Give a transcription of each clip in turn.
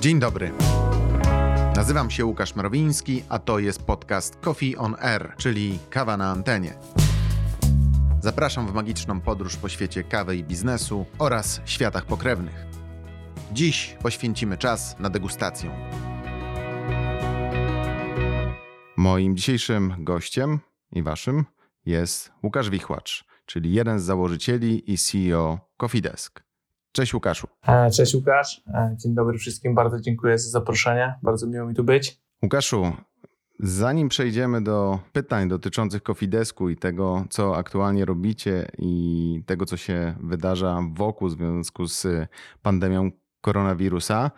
Dzień dobry. Nazywam się Łukasz Mrowiński, a to jest podcast Coffee on Air, czyli kawa na antenie. Zapraszam w magiczną podróż po świecie kawy i biznesu oraz światach pokrewnych. Dziś poświęcimy czas na degustację. Moim dzisiejszym gościem i waszym jest Łukasz Wichłacz, czyli jeden z założycieli i CEO Coffee Desk. Cześć Łukaszu. Cześć Łukasz. Dzień dobry wszystkim. Bardzo dziękuję za zaproszenie. Bardzo miło mi tu być. Łukaszu, zanim przejdziemy do pytań dotyczących Coffee Desku i tego, co aktualnie robicie i tego, co się wydarza wokół w związku z pandemią koronawirusa,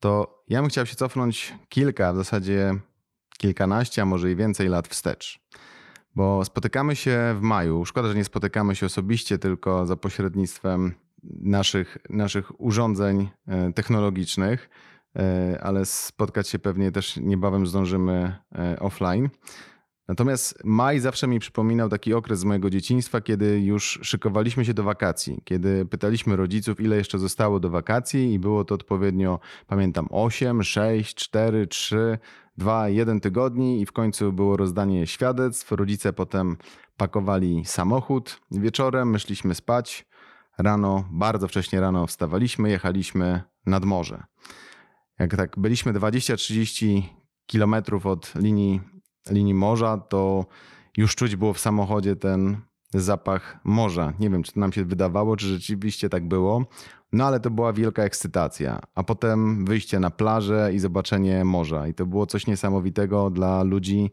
to ja bym chciał się cofnąć kilka, w zasadzie kilkanaście, a może i więcej lat wstecz. Bo spotykamy się w maju. Szkoda, że nie spotykamy się osobiście, tylko za pośrednictwem naszych, naszych urządzeń e, technologicznych, e, ale spotkać się pewnie też niebawem zdążymy e, offline. Natomiast maj zawsze mi przypominał taki okres z mojego dzieciństwa, kiedy już szykowaliśmy się do wakacji, kiedy pytaliśmy rodziców, ile jeszcze zostało do wakacji, i było to odpowiednio, pamiętam, 8, 6, 4, 3, 2, 1 tygodni, i w końcu było rozdanie świadectw. Rodzice potem pakowali samochód wieczorem, myśliśmy spać. Rano, bardzo wcześnie rano wstawaliśmy, jechaliśmy nad morze. Jak tak byliśmy 20-30 kilometrów od linii, linii morza, to już czuć było w samochodzie ten zapach morza. Nie wiem, czy to nam się wydawało, czy rzeczywiście tak było, no ale to była wielka ekscytacja. A potem wyjście na plażę i zobaczenie morza. I to było coś niesamowitego dla ludzi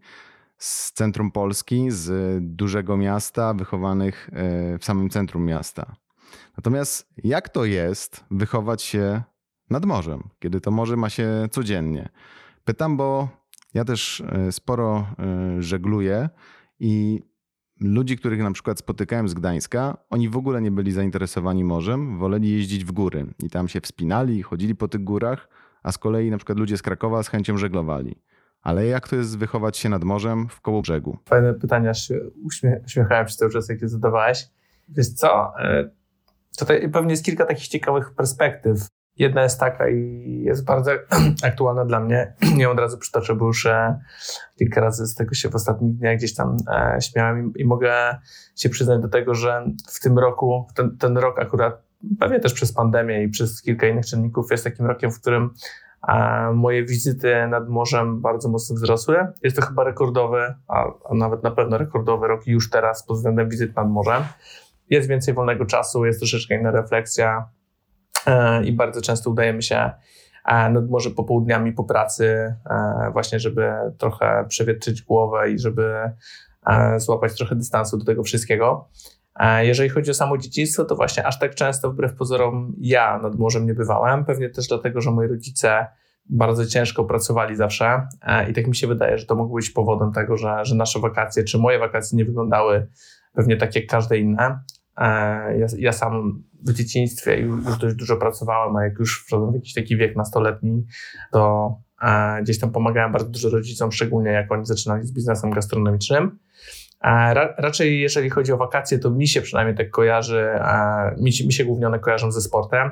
z centrum Polski, z dużego miasta, wychowanych e, w samym centrum miasta. Natomiast jak to jest wychować się nad morzem, kiedy to morze ma się codziennie? Pytam, bo ja też e, sporo e, żegluję i ludzi, których na przykład spotykałem z Gdańska, oni w ogóle nie byli zainteresowani morzem, woleli jeździć w góry i tam się wspinali, chodzili po tych górach, a z kolei na przykład ludzie z Krakowa z chęcią żeglowali. Ale jak to jest wychować się nad morzem w koło brzegu? Fajne pytania, uśmiechałem się cały czas, jak je zadawałeś. Wiesz co, e, Tutaj pewnie jest kilka takich ciekawych perspektyw. Jedna jest taka i jest bardzo aktualna dla mnie. Nie od razu przytoczę, bo już e, kilka razy z tego się w ostatnich dniach gdzieś tam e, śmiałem i, mogę się przyznać do tego, że w tym roku, ten, ten rok akurat, pewnie też przez pandemię i przez kilka innych czynników, jest takim rokiem, w którym a moje wizyty nad morzem bardzo mocno wzrosły. Jest to chyba rekordowy, a, a, nawet na pewno rekordowy rok już teraz pod względem wizyt nad morzem jest więcej wolnego czasu, jest troszeczkę inna refleksja e, i bardzo często udajemy się e, nad morze popołudniami po pracy, e, właśnie żeby trochę przewietrzyć głowę i żeby złapać trochę dystansu do tego wszystkiego. Jeżeli chodzi o samo dzieciństwo, to właśnie aż tak często wbrew pozorom ja nad morzem nie bywałem. Pewnie też dlatego, że moi rodzice bardzo ciężko pracowali zawsze i tak mi się wydaje, że to mogło być powodem tego, że, że nasze wakacje, czy moje wakacje nie wyglądały pewnie tak jak każde inne. E, ja, ja, sam w dzieciństwie już dość dużo pracowałem, a jak już wszedłem w jakiś taki wiek nastoletni, to e, gdzieś tam pomagałem bardzo dużo rodzicom, szczególnie jak oni zaczynali z biznesem gastronomicznym. E, ra, raczej jeżeli chodzi o wakacje, to mi się przynajmniej tak kojarzy, mi, mi się głównie one kojarzą ze sportem.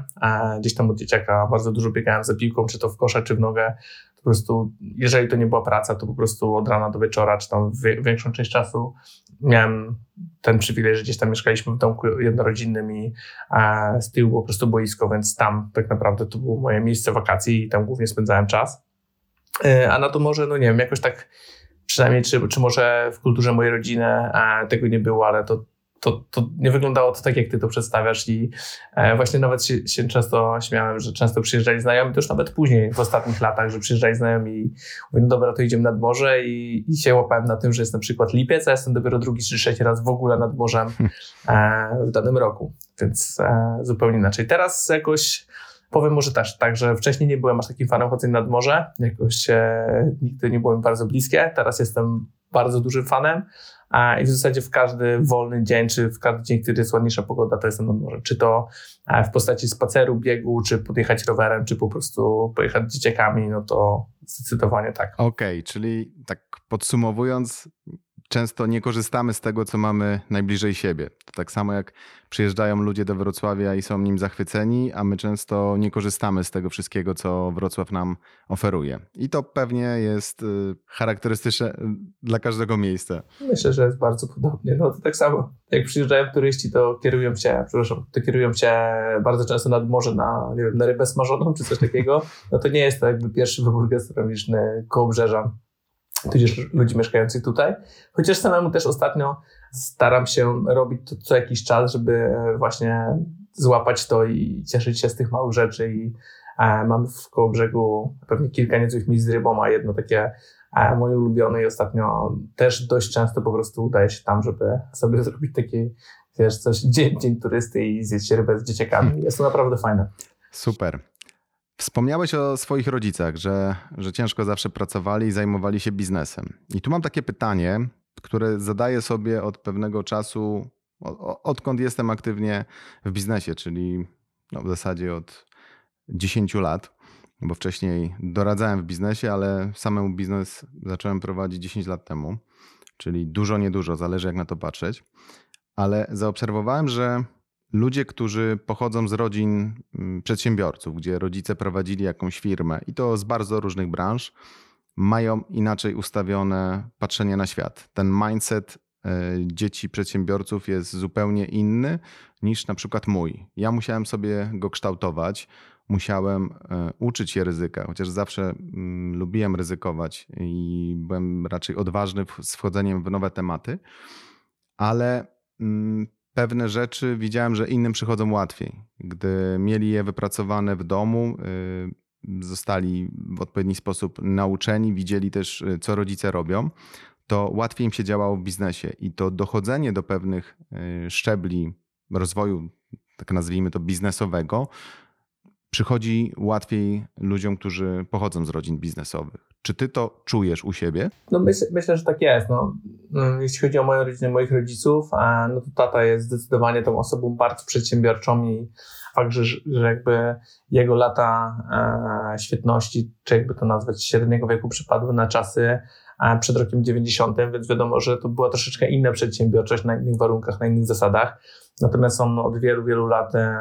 Gdzieś tam od dzieciaka bardzo dużo biegałem za piłką, czy to w kosze, czy w nogę. Po prostu, jeżeli to nie była praca, to po prostu od rana do wieczora, czy tam większą część czasu miałem ten przywilej, że gdzieś tam mieszkaliśmy w domku jednorodzinnym i z tyłu po prostu boisko, więc tam tak naprawdę to było moje miejsce wakacji i tam głównie spędzałem czas. E, a na to może, no nie wiem, jakoś tak przynajmniej, czy, czy może w kulturze mojej rodziny tego nie było, ale to to, to nie wyglądało to tak, jak ty to przedstawiasz i e, właśnie nawet się, się, często śmiałem, że często przyjeżdżali znajomi, to już nawet później w ostatnich latach, że przyjeżdżali znajomi i mówię, no dobra, to idziemy nad morze i, i się łapałem na tym, że jest na przykład lipiec, a jestem dopiero drugi czy trzeci raz w ogóle nad morzem e, w danym roku, więc e, zupełnie inaczej. Teraz jakoś Powiem może też tak, że wcześniej nie byłem aż takim fanem chodzenia nad morze, jakoś e, nigdy nie było mi bardzo bliskie, teraz jestem bardzo dużym fanem, i w zasadzie w każdy wolny dzień, czy w każdy dzień, kiedy jest ładniejsza pogoda, to jestem nad morzem. Czy to e, w postaci spaceru, biegu, czy podjechać rowerem, czy po prostu pojechać dzieciakami, no to zdecydowanie tak. Okej, okay, czyli tak podsumowując, często nie korzystamy z tego, co mamy najbliżej siebie. To tak samo jak przyjeżdżają ludzie do Wrocławia i są nim zachwyceni, a my często nie korzystamy z tego wszystkiego, co Wrocław nam oferuje. I to pewnie jest y, charakterystyczne y, dla każdego miejsca. Myślę, że jest bardzo podobnie. No to tak samo, jak przyjeżdżają turyści, to kierują się, przepraszam, to kierują się bardzo często nad morze na, nie wiem, na rybę smażoną czy coś takiego. No to nie jest to jakby pierwszy wybór gastronomiczny Kołbrzeża tudzież ludzi mieszkających tutaj. Chociaż samemu też ostatnio staram się robić to co jakiś czas, żeby e, właśnie złapać to i cieszyć się z tych małych rzeczy i e, mam w koło brzegu pewnie kilka niezłych miejsc z rybą, a jedno takie e, moje ulubione i ostatnio też dość często po prostu udaje się tam, żeby sobie zrobić taki wiesz, coś, dzień, dzień turysty i zjeść rybę z dzieciakami. Jest to naprawdę fajne. Super. Wspomniałeś o swoich rodzicach, że, że ciężko zawsze pracowali i zajmowali się biznesem. I tu mam takie pytanie, które zadaję sobie od pewnego czasu, odkąd jestem aktywnie w biznesie, czyli no w zasadzie od 10 lat, bo wcześniej doradzałem w biznesie, ale samemu biznes zacząłem prowadzić 10 lat temu, czyli dużo, niedużo, zależy jak na to patrzeć. Ale zaobserwowałem, że ludzie, którzy pochodzą z rodzin mm, przedsiębiorców, gdzie rodzice prowadzili jakąś firmę i to z bardzo różnych branż, mają inaczej ustawione patrzenie na świat. Ten mindset e, dzieci przedsiębiorców jest zupełnie inny niż na przykład mój. Ja musiałem sobie go kształtować, musiałem e, uczyć się ryzyka, chociaż zawsze mm, lubiłem ryzykować i byłem raczej odważny z wchodzeniem w nowe tematy, ale mm, pewne rzeczy widziałem, że innym przychodzą łatwiej. Gdy mieli je wypracowane w domu, y, zostali w odpowiedni sposób nauczeni, widzieli też, y, co rodzice robią, to łatwiej im się działało w biznesie. I to dochodzenie do pewnych y, szczebli rozwoju, tak nazwijmy to biznesowego, przychodzi łatwiej ludziom, którzy pochodzą z rodzin biznesowych. Czy ty to czujesz u siebie? No myśl, myślę, że tak jest. No, mm, jeśli chodzi o moją rodzinę, moich rodziców, no to tata jest zdecydowanie tą osobą bardzo przedsiębiorczą i fakt, że, że jakby jego lata e, świetności, czy jakby to nazwać, średniego wieku przypadły na czasy e, przed rokiem 90, więc wiadomo, że to była troszeczkę inna przedsiębiorczość na innych warunkach, na innych zasadach. Natomiast on od wielu, wielu lat e,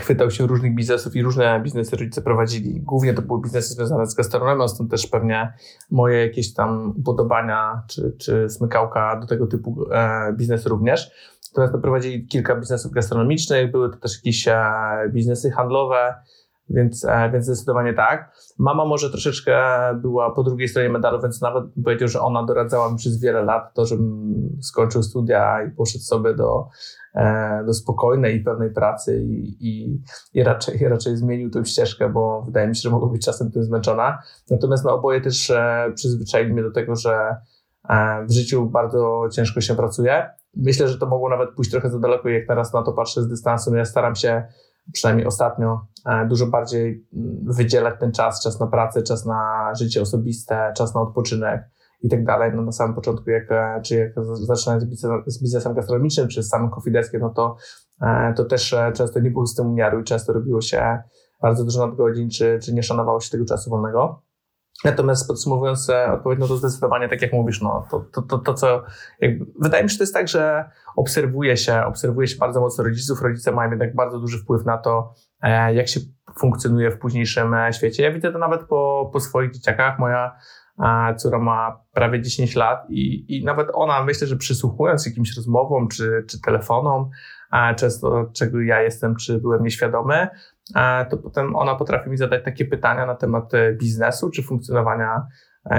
chwytał się różnych biznesów i różne biznesy rodzice prowadzili. Głównie to były biznesy związane z gastronomią, stąd też pewnie moje jakieś tam upodobania czy, czy smykałka do tego typu e, biznesu również. Natomiast prowadzili kilka biznesów gastronomicznych, były to też jakieś e, biznesy handlowe, więc, e, więc zdecydowanie tak. Mama może troszeczkę była po drugiej stronie medalu, więc nawet powiedział, że ona doradzała mi przez wiele lat to, żebym skończył studia i poszedł sobie do, do spokojnej i pewnej pracy i, i, i raczej, raczej zmienił tę ścieżkę, bo wydaje mi się, że mogła być czasem tym zmęczona. Natomiast no, oboje też e, przyzwyczaili mnie do tego, że w życiu bardzo ciężko się pracuje. Myślę, że to mogło nawet pójść trochę za daleko, jak teraz na to patrzę z dystansu. No ja staram się przynajmniej ostatnio, e, dużo bardziej mm, wydzielać ten czas, czas na pracę, czas na życie osobiste, czas na odpoczynek i tak dalej. No na samym początku, jak, e, czy jak zaczynając z biznesem gastronomicznym, czy z samym kofideskiem, no to, e, to też często nie było z tym umiaru i często robiło się bardzo dużo nadgodzin, czy, czy nie szanowało się tego czasu wolnego. Natomiast podsumowując e, odpowiedź, no to zdecydowanie, tak jak mówisz, no to, to, to, to co, jakby, wydaje mi się, że to jest tak, że obserwuje się, obserwuje się bardzo mocno rodziców, rodzice mają jednak bardzo duży wpływ na to, e, jak się funkcjonuje w późniejszym e, świecie. Ja widzę to nawet po, po swoich dzieciakach. Moja córa ma prawie 10 lat i, i nawet ona, myślę, że przysłuchując jakimś rozmowom czy, czy telefonom, często czego ja jestem, czy byłem nieświadomy, to potem ona potrafi mi zadać takie pytania na temat e, biznesu czy funkcjonowania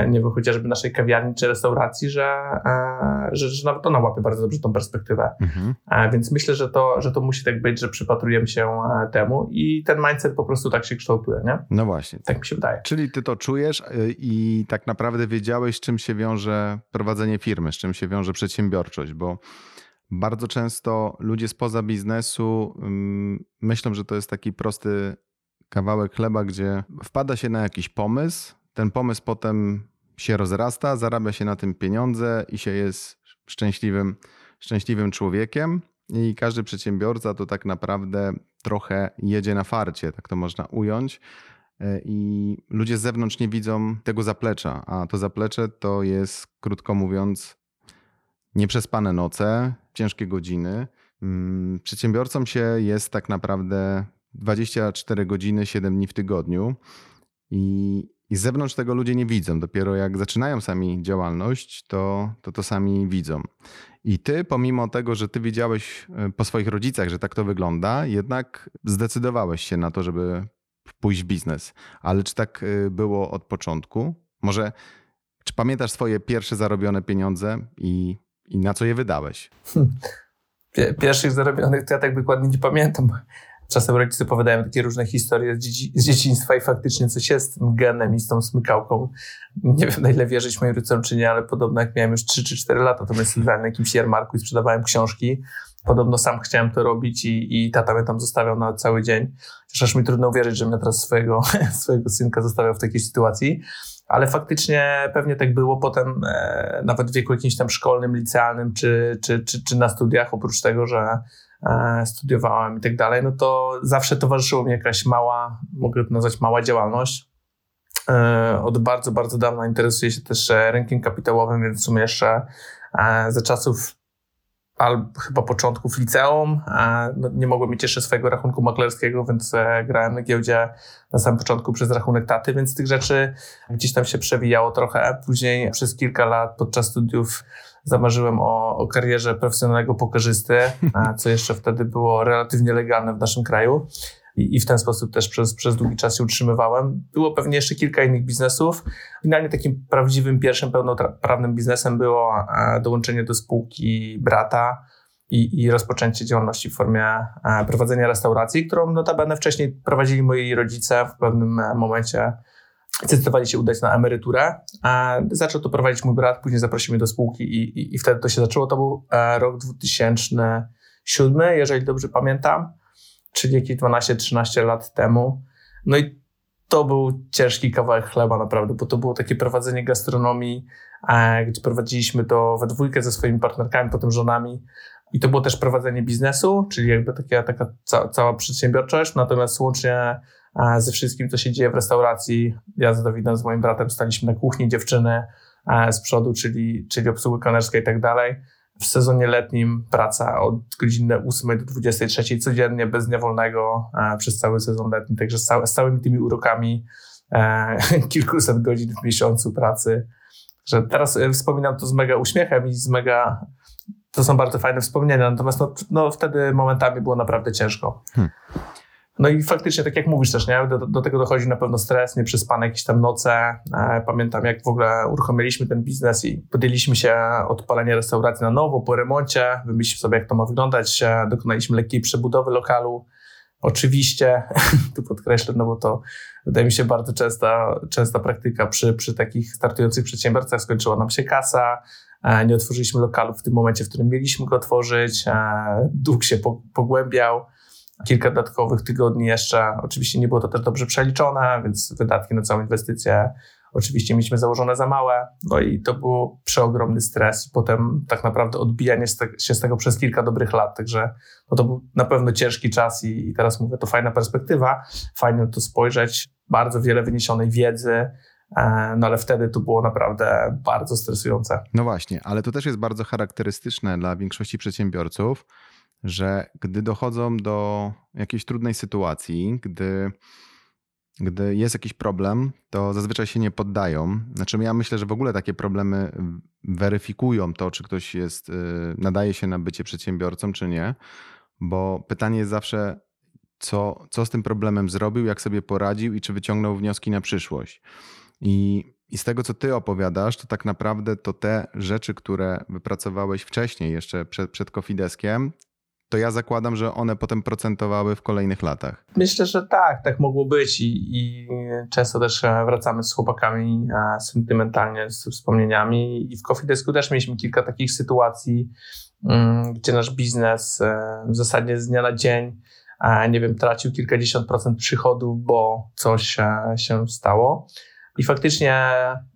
nie wiem, chociażby naszej kawiarni czy restauracji, że, e, że, że nawet ona łapie bardzo dobrze tą perspektywę. Mhm. Więc myślę, że to, że to musi tak być, że przypatrujemy się temu i ten mindset po prostu tak się kształtuje, nie? No właśnie. Tak mi się wydaje. Czyli ty to czujesz i tak naprawdę wiedziałeś, z czym się wiąże prowadzenie firmy, z czym się wiąże przedsiębiorczość, bo bardzo często ludzie spoza biznesu mm, myślą, że to jest taki prosty kawałek chleba, gdzie wpada się na jakiś pomysł, ten pomysł potem się rozrasta, zarabia się na tym pieniądze i się jest szczęśliwym, szczęśliwym człowiekiem. I każdy przedsiębiorca to tak naprawdę trochę jedzie na farcie, tak to można ująć. E, I ludzie z zewnątrz nie widzą tego zaplecza, a to zaplecze to jest, krótko mówiąc, nieprzespane noce, ciężkie godziny. Mm, przedsiębiorcom się jest tak naprawdę 24 godziny, 7 dni w tygodniu. I, I z zewnątrz tego ludzie nie widzą. Dopiero jak zaczynają sami działalność, to to, to sami widzą. I ty, pomimo tego, że ty widziałeś e, po swoich rodzicach, że tak to wygląda, jednak zdecydowałeś się na to, żeby pójść w biznes. Ale czy tak e, było od początku? Może, czy pamiętasz swoje pierwsze zarobione pieniądze i, i na co je wydałeś? Pierwszych zarobionych to ja tak dokładnie nie pamiętam. Czasem rodzice opowiadają takie różne historie z, dzieci, z dzieciństwa i faktycznie coś jest z tym genem i z tą smykałką. Nie wiem na ile wierzyć moim rodzicom czy nie, ale podobno jak miałem już 3 czy 4 lata, to myślałem na jakimś jarmarku i sprzedawałem książki. Podobno sam chciałem to robić i, i tata mnie tam zostawiał na cały dzień. Aż mi trudno uwierzyć, że mnie teraz swojego, swojego synka zostawiał w takiej sytuacji. Ale faktycznie pewnie tak było potem, e, nawet w wieku jakimś tam szkolnym, licealnym, czy, czy, czy, czy na studiach, oprócz tego, że studiowałem i tak dalej, no to zawsze towarzyszyła mi jakaś mała, mogę to nazwać mała działalność. E, od bardzo, bardzo dawna interesuję się też rynkiem kapitałowym, więc w sumie jeszcze e, za czasów albo chyba początków liceum. No, nie mogłem mieć jeszcze swojego rachunku maklerskiego, więc grałem na giełdzie na samym początku przez rachunek taty, więc tych rzeczy gdzieś tam się przewijało trochę. Później przez kilka lat podczas studiów zamarzyłem o, o karierze profesjonalnego pokerzysty, co jeszcze wtedy było relatywnie legalne w naszym kraju. I, i w ten sposób też przez, przez długi czas się utrzymywałem. Było pewnie jeszcze kilka innych biznesów. Finalnie takim prawdziwym, pierwszym pełnoprawnym biznesem było dołączenie do spółki brata i, i rozpoczęcie działalności w formie prowadzenia restauracji, którą notabene wcześniej prowadzili moi rodzice w pewnym momencie zdecydowali się udać na emeryturę. Zaczął to prowadzić mój brat, później zaprosił mnie do spółki i, i, i wtedy to się zaczęło. To był e, rok 2007, jeżeli dobrze pamiętam, czyli jakieś 12-13 lat temu. No i to był ciężki kawałek chleba naprawdę, bo to było takie prowadzenie gastronomii, e, gdzie prowadziliśmy to we dwójkę ze swoimi partnerkami, potem żonami. I to było też prowadzenie biznesu, czyli jakby taka, taka ca cała przedsiębiorczość, natomiast łącznie ze wszystkim, co się dzieje w restauracji. Ja z Dawidem, z moim bratem staliśmy na kuchni dziewczyny z przodu, czyli, czyli obsługi kelnerska i tak dalej. W sezonie letnim praca od godziny 8 do 23 codziennie, bez dnia wolnego przez cały sezon letni, także z, całymi tymi urokami e, kilkuset godzin w miesiącu pracy. Że teraz e, wspominam to z mega uśmiechem i z mega to są bardzo fajne wspomnienia, natomiast no, no, wtedy momentami było naprawdę ciężko. Hmm. No i faktycznie, tak jak mówisz też, nie? Do, do tego dochodzi na pewno stres, nieprzespane jakieś tam noce. E, pamiętam, jak w ogóle uruchomiliśmy ten biznes i podjęliśmy się odpalenia restauracji na nowo, po remoncie, wymyśliliśmy sobie, jak to ma wyglądać, e, dokonaliśmy lekkiej przebudowy lokalu. Oczywiście, tu podkreślę, no bo to wydaje mi się bardzo częsta, częsta praktyka przy, przy takich startujących przedsiębiorcach, skończyła nam się kasa, e, nie otworzyliśmy lokalu w tym momencie, w którym mieliśmy go otworzyć, dług się pogłębiał, kilka dodatkowych tygodni jeszcze. Oczywiście nie było to też dobrze przeliczone, więc wydatki na całą inwestycję oczywiście mieliśmy założone za małe. No i to był przeogromny stres. I potem tak naprawdę odbijanie się z tego przez kilka dobrych lat. Także no to był na pewno ciężki czas i, i teraz mówię, to fajna perspektywa, fajnie na to spojrzeć, bardzo wiele wyniesionej wiedzy, e, no ale wtedy to było naprawdę bardzo stresujące. No właśnie, ale to też jest bardzo charakterystyczne dla większości przedsiębiorców, że gdy dochodzą do jakiejś trudnej sytuacji, gdy, gdy jest jakiś problem, to zazwyczaj się nie poddają. Znaczy, ja myślę, że w ogóle takie problemy weryfikują to, czy ktoś jest, y, nadaje się na bycie przedsiębiorcą, czy nie, bo pytanie jest zawsze, co, co z tym problemem zrobił, jak sobie poradził i czy wyciągnął wnioski na przyszłość. I, I z tego, co ty opowiadasz, to tak naprawdę to te rzeczy, które wypracowałeś wcześniej, jeszcze przed, przed Kofideskiem, to ja zakładam, że one potem procentowały w kolejnych latach. Myślę, że tak, tak mogło być i, i często też e, wracamy z chłopakami e, sentymentalnie, z wspomnieniami i w Coffee Desku też mieliśmy kilka takich sytuacji, mm, gdzie nasz biznes e, w zasadzie z dnia na dzień nie wiem, tracił kilkadziesiąt procent przychodów, bo coś się stało. I faktycznie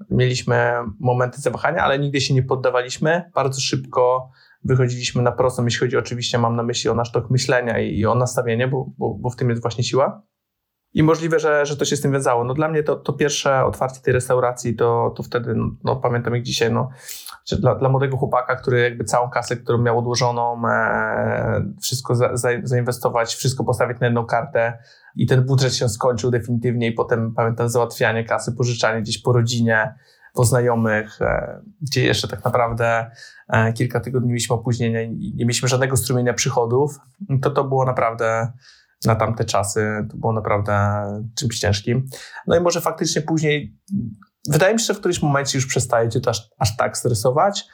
mieliśmy momenty zawahania, ale nigdy się nie poddawaliśmy. Bardzo szybko wychodziliśmy na prostą, jeśli chodzi oczywiście, mam na myśli o nasz tok myślenia i, o nastawienie, bo, bo, bo w tym jest właśnie siła. I możliwe, że, że to się z tym wiązało. No dla mnie to, to pierwsze otwarcie tej restauracji, to, to wtedy, no, no pamiętam jak dzisiaj, no, dla, dla młodego chłopaka, który jakby całą kasę, którą miał odłożoną, e, wszystko za, za, zainwestować, wszystko postawić na jedną kartę i ten budżet się skończył definitywnie i potem pamiętam załatwianie kasy, pożyczanie gdzieś po rodzinie, po znajomych, e, gdzie jeszcze tak naprawdę e, kilka tygodni mieliśmy opóźnienia i nie mieliśmy żadnego strumienia przychodów, to to było naprawdę na tamte czasy, to było naprawdę czymś ciężkim. No i może faktycznie później, wydaje mi się, że w którymś momencie już przestaje cię to aż, aż tak stresować,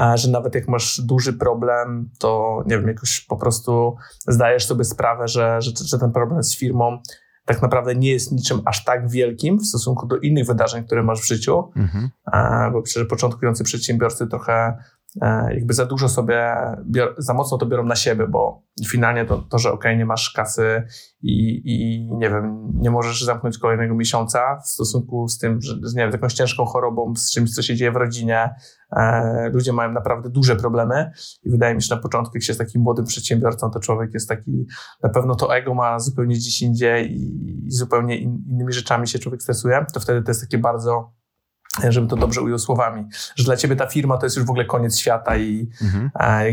e, że nawet jak masz duży problem, to nie wiem, jakoś po prostu zdajesz sobie sprawę, że, że, że ten problem z firmą tak naprawdę nie jest niczym aż tak wielkim w stosunku do innych wydarzeń, które masz w życiu, mhm. bo że początkujący przedsiębiorcy trochę jakby za dużo sobie, za mocno to biorą na siebie, bo finalnie to, to że ok, nie masz kasy i, i nie wiem, nie możesz zamknąć kolejnego miesiąca w stosunku z tym, że z, nie wiem, z jakąś ciężką chorobą, z czymś, co się dzieje w rodzinie. E, ludzie mają naprawdę duże problemy i wydaje mi się, że na początku, jak się jest takim młodym przedsiębiorcą, to człowiek jest taki, na pewno to ego ma zupełnie gdzieś indziej i, i zupełnie in, innymi rzeczami się człowiek stresuje, to wtedy to jest takie bardzo żebym to dobrze ujął słowami, że dla ciebie ta firma to jest już w ogóle koniec świata i mhm.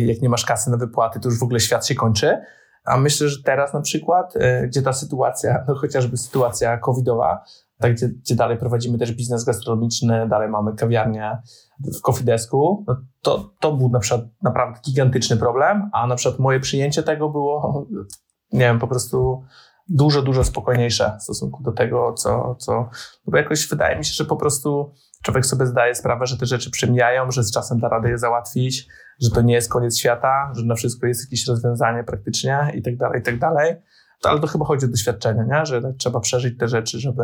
jak nie masz kasy na wypłaty, to już w ogóle świat się kończy. A myślę, że teraz na przykład, e, gdzie ta sytuacja, no chociażby sytuacja covidowa, tak, gdzie, gdzie dalej prowadzimy też biznes gastronomiczny, dalej mamy kawiarnię w Kofidesku, no to, to był na przykład naprawdę gigantyczny problem, a na przykład moje przyjęcie tego było, nie wiem, po prostu dużo, dużo spokojniejsze w stosunku do tego, co, co no bo jakoś wydaje mi się, że po prostu człowiek sobie zdaje sprawę, że te rzeczy przemijają, że z czasem da radę je załatwić, że to nie jest koniec świata, że na wszystko jest jakieś rozwiązanie praktycznie i tak dalej, i tak dalej. ale to chyba chodzi o doświadczenie, nie? że trzeba przeżyć te rzeczy, żeby,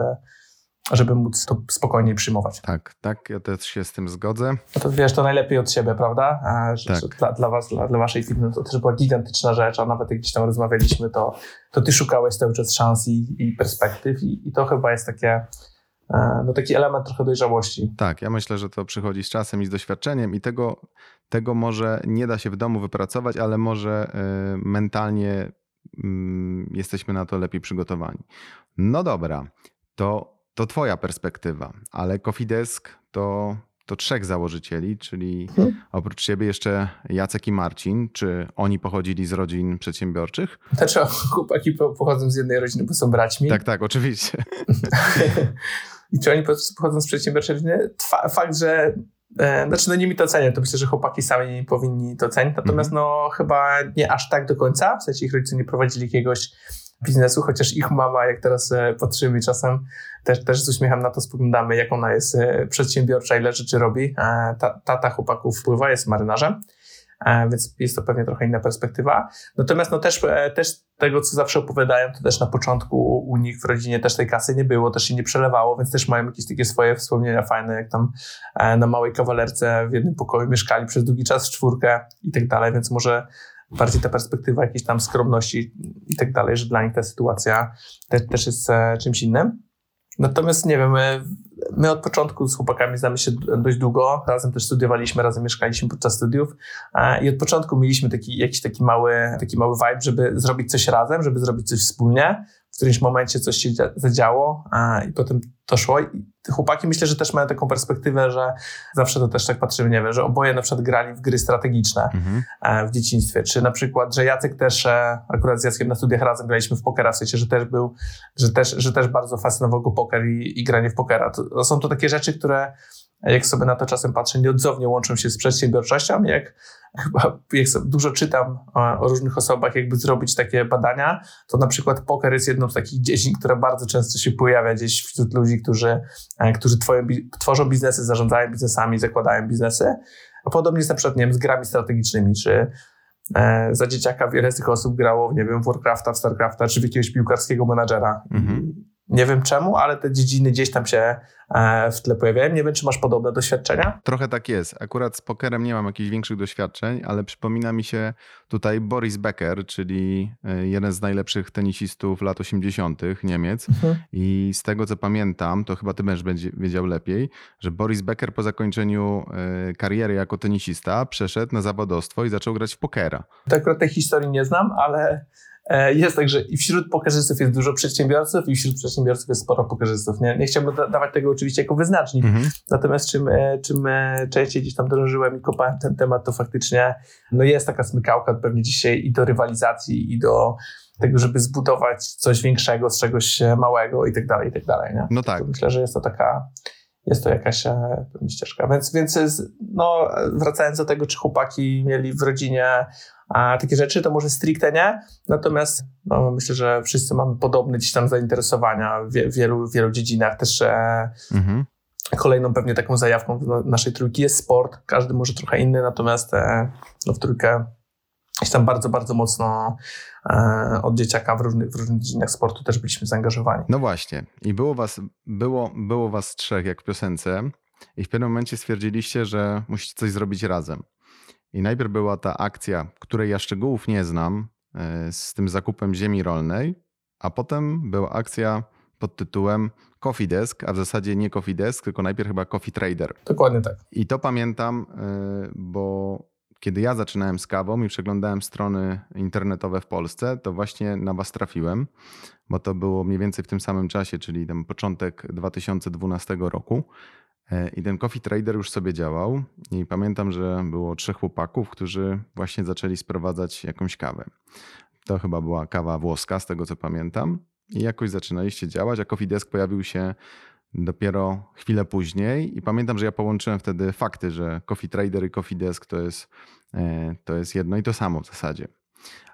żeby móc to spokojniej przyjmować. Tak, tak, ja też się z tym zgodzę. No to wiesz, to najlepiej od siebie, prawda? Że, tak. że dla, dla, was, dla, dla, waszej firmy to też była gigantyczna rzecz, a nawet jak gdzieś tam rozmawialiśmy, to, to ty szukałeś cały czas szans i, i perspektyw i, i to chyba jest takie no taki element trochę dojrzałości. Tak, ja myślę, że to przychodzi z czasem i z doświadczeniem i tego, tego może nie da się w domu wypracować, ale może e, mentalnie mm, jesteśmy na to lepiej przygotowani. No dobra, to, to twoja perspektywa, ale Cofidesk to, to trzech założycieli, czyli hmm. oprócz ciebie jeszcze Jacek i Marcin. Czy oni pochodzili z rodzin przedsiębiorczych? Znaczy, chłopaki pochodzą z jednej rodziny, bo są braćmi. Tak, tak, oczywiście. i czy oni pochodzą z przedsiębiorczej rodziny. Fakt, że e, znaczy, no nie mi to cenię, to myślę, że chłopaki sami powinni to cenić, natomiast mm -hmm. no chyba nie aż tak do końca, w sensie ich rodzice nie prowadzili jakiegoś biznesu, chociaż ich mama, jak teraz e, patrzymy czasem, też, też z uśmiechem na to spoglądamy, jak ona jest e, przedsiębiorcza, ile rzeczy robi. E, tata chłopaków wpływa, jest marynarzem. E, więc jest to pewnie trochę inna perspektywa. Natomiast no też, e, też tego, co zawsze opowiadają, to też na początku u nich w rodzinie też tej kasy nie było, też się nie przelewało, więc też mają jakieś takie swoje wspomnienia fajne, jak tam e, na małej kawalerce w jednym pokoju mieszkali przez długi czas w czwórkę i tak dalej, więc może bardziej ta perspektywa jakiejś tam skromności i tak dalej, że dla nich ta sytuacja te, też jest czymś innym. Natomiast nie wiem, my, my, od początku z chłopakami znamy się dość długo, razem też studiowaliśmy, razem mieszkaliśmy podczas studiów. I od początku mieliśmy taki, jakiś taki mały, taki mały vibe, żeby zrobić coś razem, żeby zrobić coś wspólnie którymś momencie coś się zadziało i potem to szło. I chłopaki myślę, że też mają taką perspektywę, że zawsze to też tak patrzymy, nie wiem, że oboje na przykład grali w gry strategiczne mhm. E, w dzieciństwie, czy na przykład, że Jacek też, e, akurat z Jackiem na studiach razem graliśmy w pokera, w sensie, że też był, że też, że też bardzo fascynował go poker i, i granie w pokera. To, są to takie rzeczy, które jak sobie na to czasem patrzę, nieodzownie łączą się z przedsiębiorczością, jak chyba jak dużo czytam o, różnych osobach, jakby zrobić takie badania, to na przykład poker jest jedną z takich dziedzin, która bardzo często się pojawia gdzieś wśród ludzi, którzy, e, którzy tworzą biznesy, zarządzają biznesami, zakładają biznesy. A podobnie jest na przykład, nie wiem, z grami strategicznymi, czy e, za dzieciaka wiele z tych osób grało, nie wiem, w Warcrafta, w Starcrafta, czy w jakiegoś piłkarskiego menadżera. Mhm. Nie wiem czemu, ale te dziedziny gdzieś tam się e, w tle pojawiają. Nie wiem, czy masz podobne doświadczenia? Trochę tak jest. Akurat z pokerem nie mam jakichś większych doświadczeń, ale przypomina mi się tutaj Boris Becker, czyli e, jeden z najlepszych tenisistów lat 80. Niemiec. Mhm. I z tego co pamiętam, to chyba ty będziesz wiedział lepiej, że Boris Becker po zakończeniu e, kariery jako tenisista przeszedł na zawodowstwo i zaczął grać w pokera. Tak akurat tej historii nie znam, ale jest tak, że i wśród pokerzystów jest dużo przedsiębiorców i wśród przedsiębiorców jest sporo pokerzystów. Nie, nie chciałbym da dawać tego oczywiście jako wyznacznik, mhm. natomiast czym, e, czym częściej gdzieś tam drążyłem i kopałem ten temat, to faktycznie no jest taka smykałka pewnie dzisiaj i do rywalizacji i do tego, żeby zbudować coś większego z czegoś małego i tak dalej, i tak dalej. Nie? No tak. To myślę, że jest to taka jest to jakaś e, ścieżka. Więc, więc no, wracając do tego, czy chłopaki mieli w rodzinie a, takie rzeczy, to może stricte nie. Natomiast no, myślę, że wszyscy mamy podobne gdzieś tam zainteresowania w wielu, wielu dziedzinach. Też e, mhm. kolejną pewnie taką zajawką naszej trójki jest sport. Każdy może trochę inny, natomiast e, no, w trójkę gdzieś tam bardzo, bardzo mocno e, od dzieciaka w różnych, w różnych dziedzinach sportu też byliśmy zaangażowani. No właśnie. I było was, było, było was trzech, jak w piosence, i w pewnym momencie stwierdziliście, że musicie coś zrobić razem. I najpierw była ta akcja, której ja szczegółów nie znam, e, z tym zakupem ziemi rolnej, a potem była akcja pod tytułem Coffee Desk, a w zasadzie nie Coffee Desk, tylko najpierw chyba Coffee Trader. Dokładnie tak. I to pamiętam, e, bo kiedy ja zaczynałem z kawą i przeglądałem strony internetowe w Polsce, to właśnie na was trafiłem, bo to było mniej więcej w tym samym czasie, czyli ten początek 2012 roku. E, I ten Coffee Trader już sobie działał i pamiętam, że było trzech chłopaków, którzy właśnie zaczęli sprowadzać jakąś kawę. To chyba była kawa włoska, z tego co pamiętam. I jakoś zaczynaliście działać, a Coffee Desk pojawił się dopiero chwilę później i pamiętam, że ja połączyłem wtedy fakty, że Coffee Trader i Coffee Desk to jest, e, to jest jedno i to samo w zasadzie.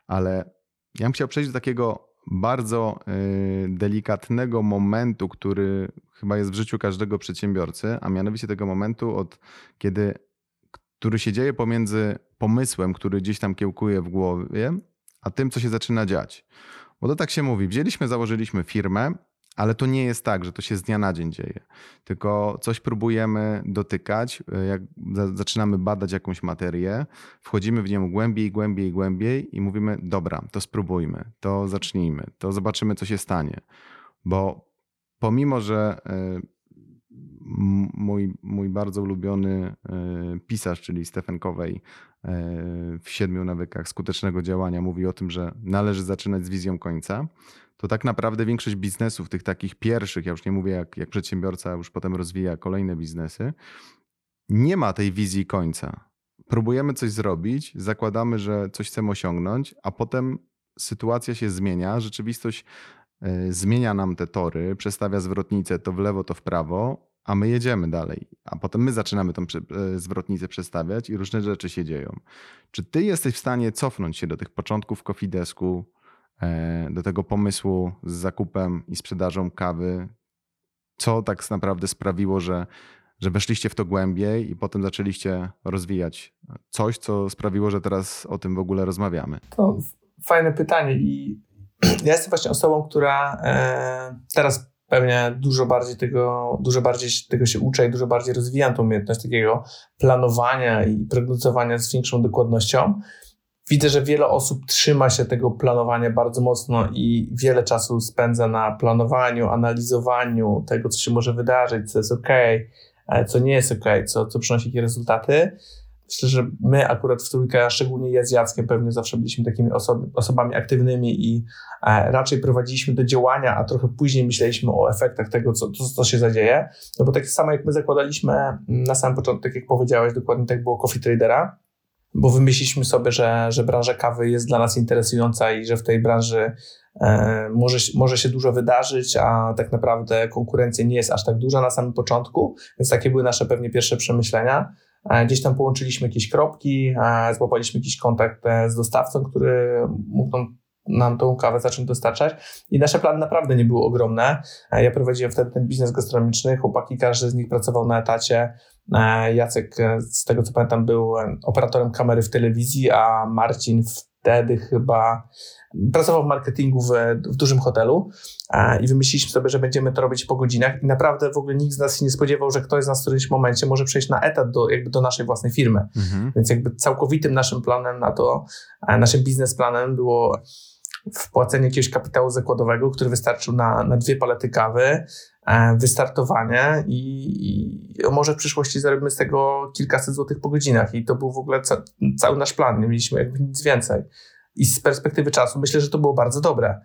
Ale ja bym chciał przejść do takiego bardzo e, delikatnego momentu, który chyba jest w życiu każdego przedsiębiorcy, a mianowicie tego momentu, od kiedy, który się dzieje pomiędzy pomysłem, który gdzieś tam kiełkuje w głowie, a tym, co się zaczyna dziać. Bo to tak się mówi. Wzięliśmy, założyliśmy firmę, ale to nie jest tak, że to się z dnia na dzień dzieje, tylko coś próbujemy dotykać, e, jak zaczynamy badać jakąś materię, wchodzimy w nią głębiej, głębiej, głębiej i mówimy: Dobra, to spróbujmy, to zacznijmy, to zobaczymy, co się stanie. Bo pomimo, że e, mój, mój bardzo ulubiony e, pisarz, czyli Stephen Covey, w siedmiu nawykach skutecznego działania mówi o tym, że należy zaczynać z wizją końca to tak naprawdę większość biznesów, tych takich pierwszych, ja już nie mówię jak, jak przedsiębiorca już potem rozwija kolejne biznesy, nie ma tej wizji końca. Próbujemy coś zrobić, zakładamy, że coś chcemy osiągnąć, a potem sytuacja się zmienia, rzeczywistość y, zmienia nam te tory, przestawia zwrotnicę to w lewo, to w prawo, a my jedziemy dalej. A potem my zaczynamy tą y, zwrotnicę przestawiać i różne rzeczy się dzieją. Czy ty jesteś w stanie cofnąć się do tych początków Kofidesku, E, do tego pomysłu z zakupem i sprzedażą kawy, co tak naprawdę sprawiło, że, że weszliście w to głębiej i potem zaczęliście rozwijać coś, co sprawiło, że teraz o tym w ogóle rozmawiamy? To fajne pytanie i ja jestem właśnie osobą, która e, teraz pewnie dużo bardziej tego, dużo bardziej tego się uczę i dużo bardziej rozwijam tą umiejętność takiego planowania i prognozowania z większą dokładnością widzę, że wiele osób trzyma się tego planowania bardzo mocno i wiele czasu spędza na planowaniu, analizowaniu tego, co się może wydarzyć, co jest ok, co nie jest ok, co, co przynosi jakie rezultaty. Myślę, że my akurat w trójkę, szczególnie ja z Jackiem, pewnie zawsze byliśmy takimi osob osobami aktywnymi i e, raczej prowadziliśmy do działania, a trochę później myśleliśmy o efektach tego, co, co, co się zadzieje. No bo tak samo jak my zakładaliśmy na samym początku, tak jak powiedziałeś, dokładnie tak było Coffee Tradera, bo wymyśliliśmy sobie, że, że branża kawy jest dla nas interesująca i że w tej branży e, może, może się dużo wydarzyć, a tak naprawdę konkurencja nie jest aż tak duża na samym początku, więc takie były nasze pewnie pierwsze przemyślenia. E, gdzieś tam połączyliśmy jakieś kropki, e, złapaliśmy jakiś kontakt e, z dostawcą, który mógł nam nam tą kawę zacząć dostarczać. I nasze plany naprawdę nie były ogromne. Ja prowadziłem wtedy ten biznes gastronomiczny, chłopaki, każdy z nich pracował na etacie. E, Jacek, e, z tego co pamiętam, był operatorem kamery w telewizji, a Marcin wtedy chyba pracował w marketingu w, w dużym hotelu i wymyśliliśmy sobie, że będziemy to robić po godzinach i naprawdę w ogóle nikt z nas się nie spodziewał, że ktoś z nas w którymś momencie może przejść na etat do, jakby do naszej własnej firmy. Mhm. Więc jakby całkowitym naszym planem na to, naszym biznesplanem było wpłacenie jakiegoś kapitału zakładowego, który wystarczył na, na dwie palety kawy, e, wystartowanie i, i, może w przyszłości zarobimy z tego kilkaset złotych po godzinach i to był w ogóle ca, cały nasz plan, nie mieliśmy jakby nic więcej. I z perspektywy czasu myślę, że to było bardzo dobre.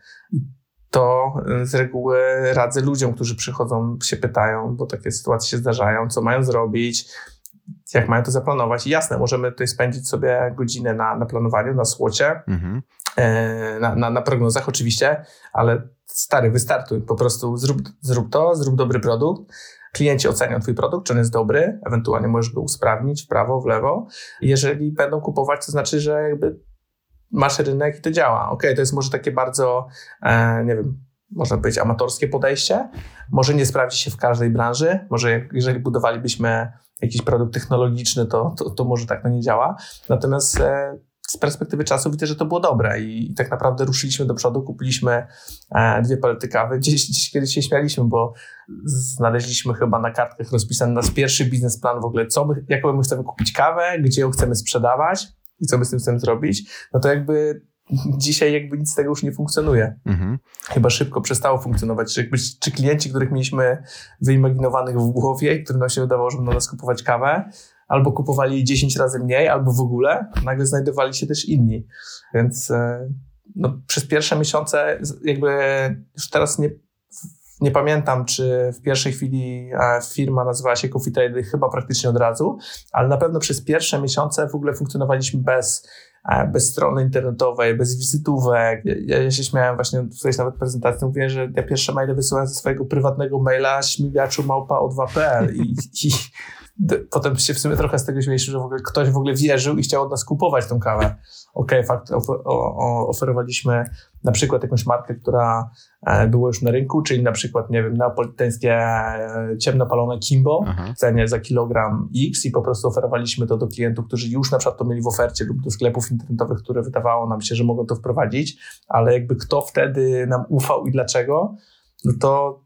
To y, z reguły radzę ludziom, którzy przychodzą, się pytają, bo takie sytuacje się zdarzają, co mają zrobić, jak mają to zaplanować. I jasne, możemy tutaj spędzić sobie godzinę na, na planowaniu, na słocie, mhm. E, na, na, na prognozach oczywiście, ale stary, wystartuj. Po prostu zrób, zrób to, zrób dobry produkt. Klienci ocenią Twój produkt, czy on jest dobry, ewentualnie możesz go usprawnić w prawo, w lewo. Jeżeli będą kupować, to znaczy, że jakby masz rynek i to działa. Ok, to jest może takie bardzo, e, nie wiem, można powiedzieć amatorskie podejście. Może nie sprawdzi się w każdej branży. Może jeżeli budowalibyśmy jakiś produkt technologiczny, to, to, to może tak to nie działa. Natomiast e, z perspektywy czasu widzę, że to było dobre i, i tak naprawdę ruszyliśmy do przodu, kupiliśmy e, dwie palety kawy. Gdzieś, gdzieś kiedyś się śmialiśmy, bo znaleźliśmy chyba na kartkach rozpisany nasz pierwszy biznesplan w ogóle, co my, jaką my chcemy kupić kawę, gdzie ją chcemy sprzedawać i co my z tym chcemy zrobić. No to jakby dzisiaj jakby nic z tego już nie funkcjonuje. Mhm. Chyba szybko przestało funkcjonować. Czy, jakby, czy klienci, których mieliśmy wyimaginowanych w głowie i którym nam się wydawało, że będą nas kupować kawę, albo kupowali 10 razy mniej, albo w ogóle, nagle znajdowali się też inni. Więc e, no, przez pierwsze miesiące jakby już teraz nie, nie pamiętam, czy w pierwszej chwili e, firma nazywała się Coffee Trade, chyba praktycznie od razu, ale na pewno przez pierwsze miesiące w ogóle funkcjonowaliśmy bez bez strony internetowej, bez wizytówek. Ja, ja się śmiałem właśnie tutaj nawet prezentacji, mówię, że ja pierwsze maile wysyłałem ze swojego prywatnego maila śmigaczu małpa o2.pl i, i potem się w sumie trochę z tego śmieliśmy, że w ogóle ktoś w ogóle wierzył i chciał od nas kupować tą kawę. Okej, okay, fakt, oferowaliśmy na przykład jakąś markę, która e, była już na rynku, czyli na przykład, nie wiem, neapolitańskie e, ciemnopalone Kimbo Aha. w cenie za kilogram X i po prostu oferowaliśmy to do klientów, którzy już na przykład to mieli w ofercie lub do sklepów internetowych, które wydawało nam się, że mogą to wprowadzić, ale jakby kto wtedy nam ufał i dlaczego, no to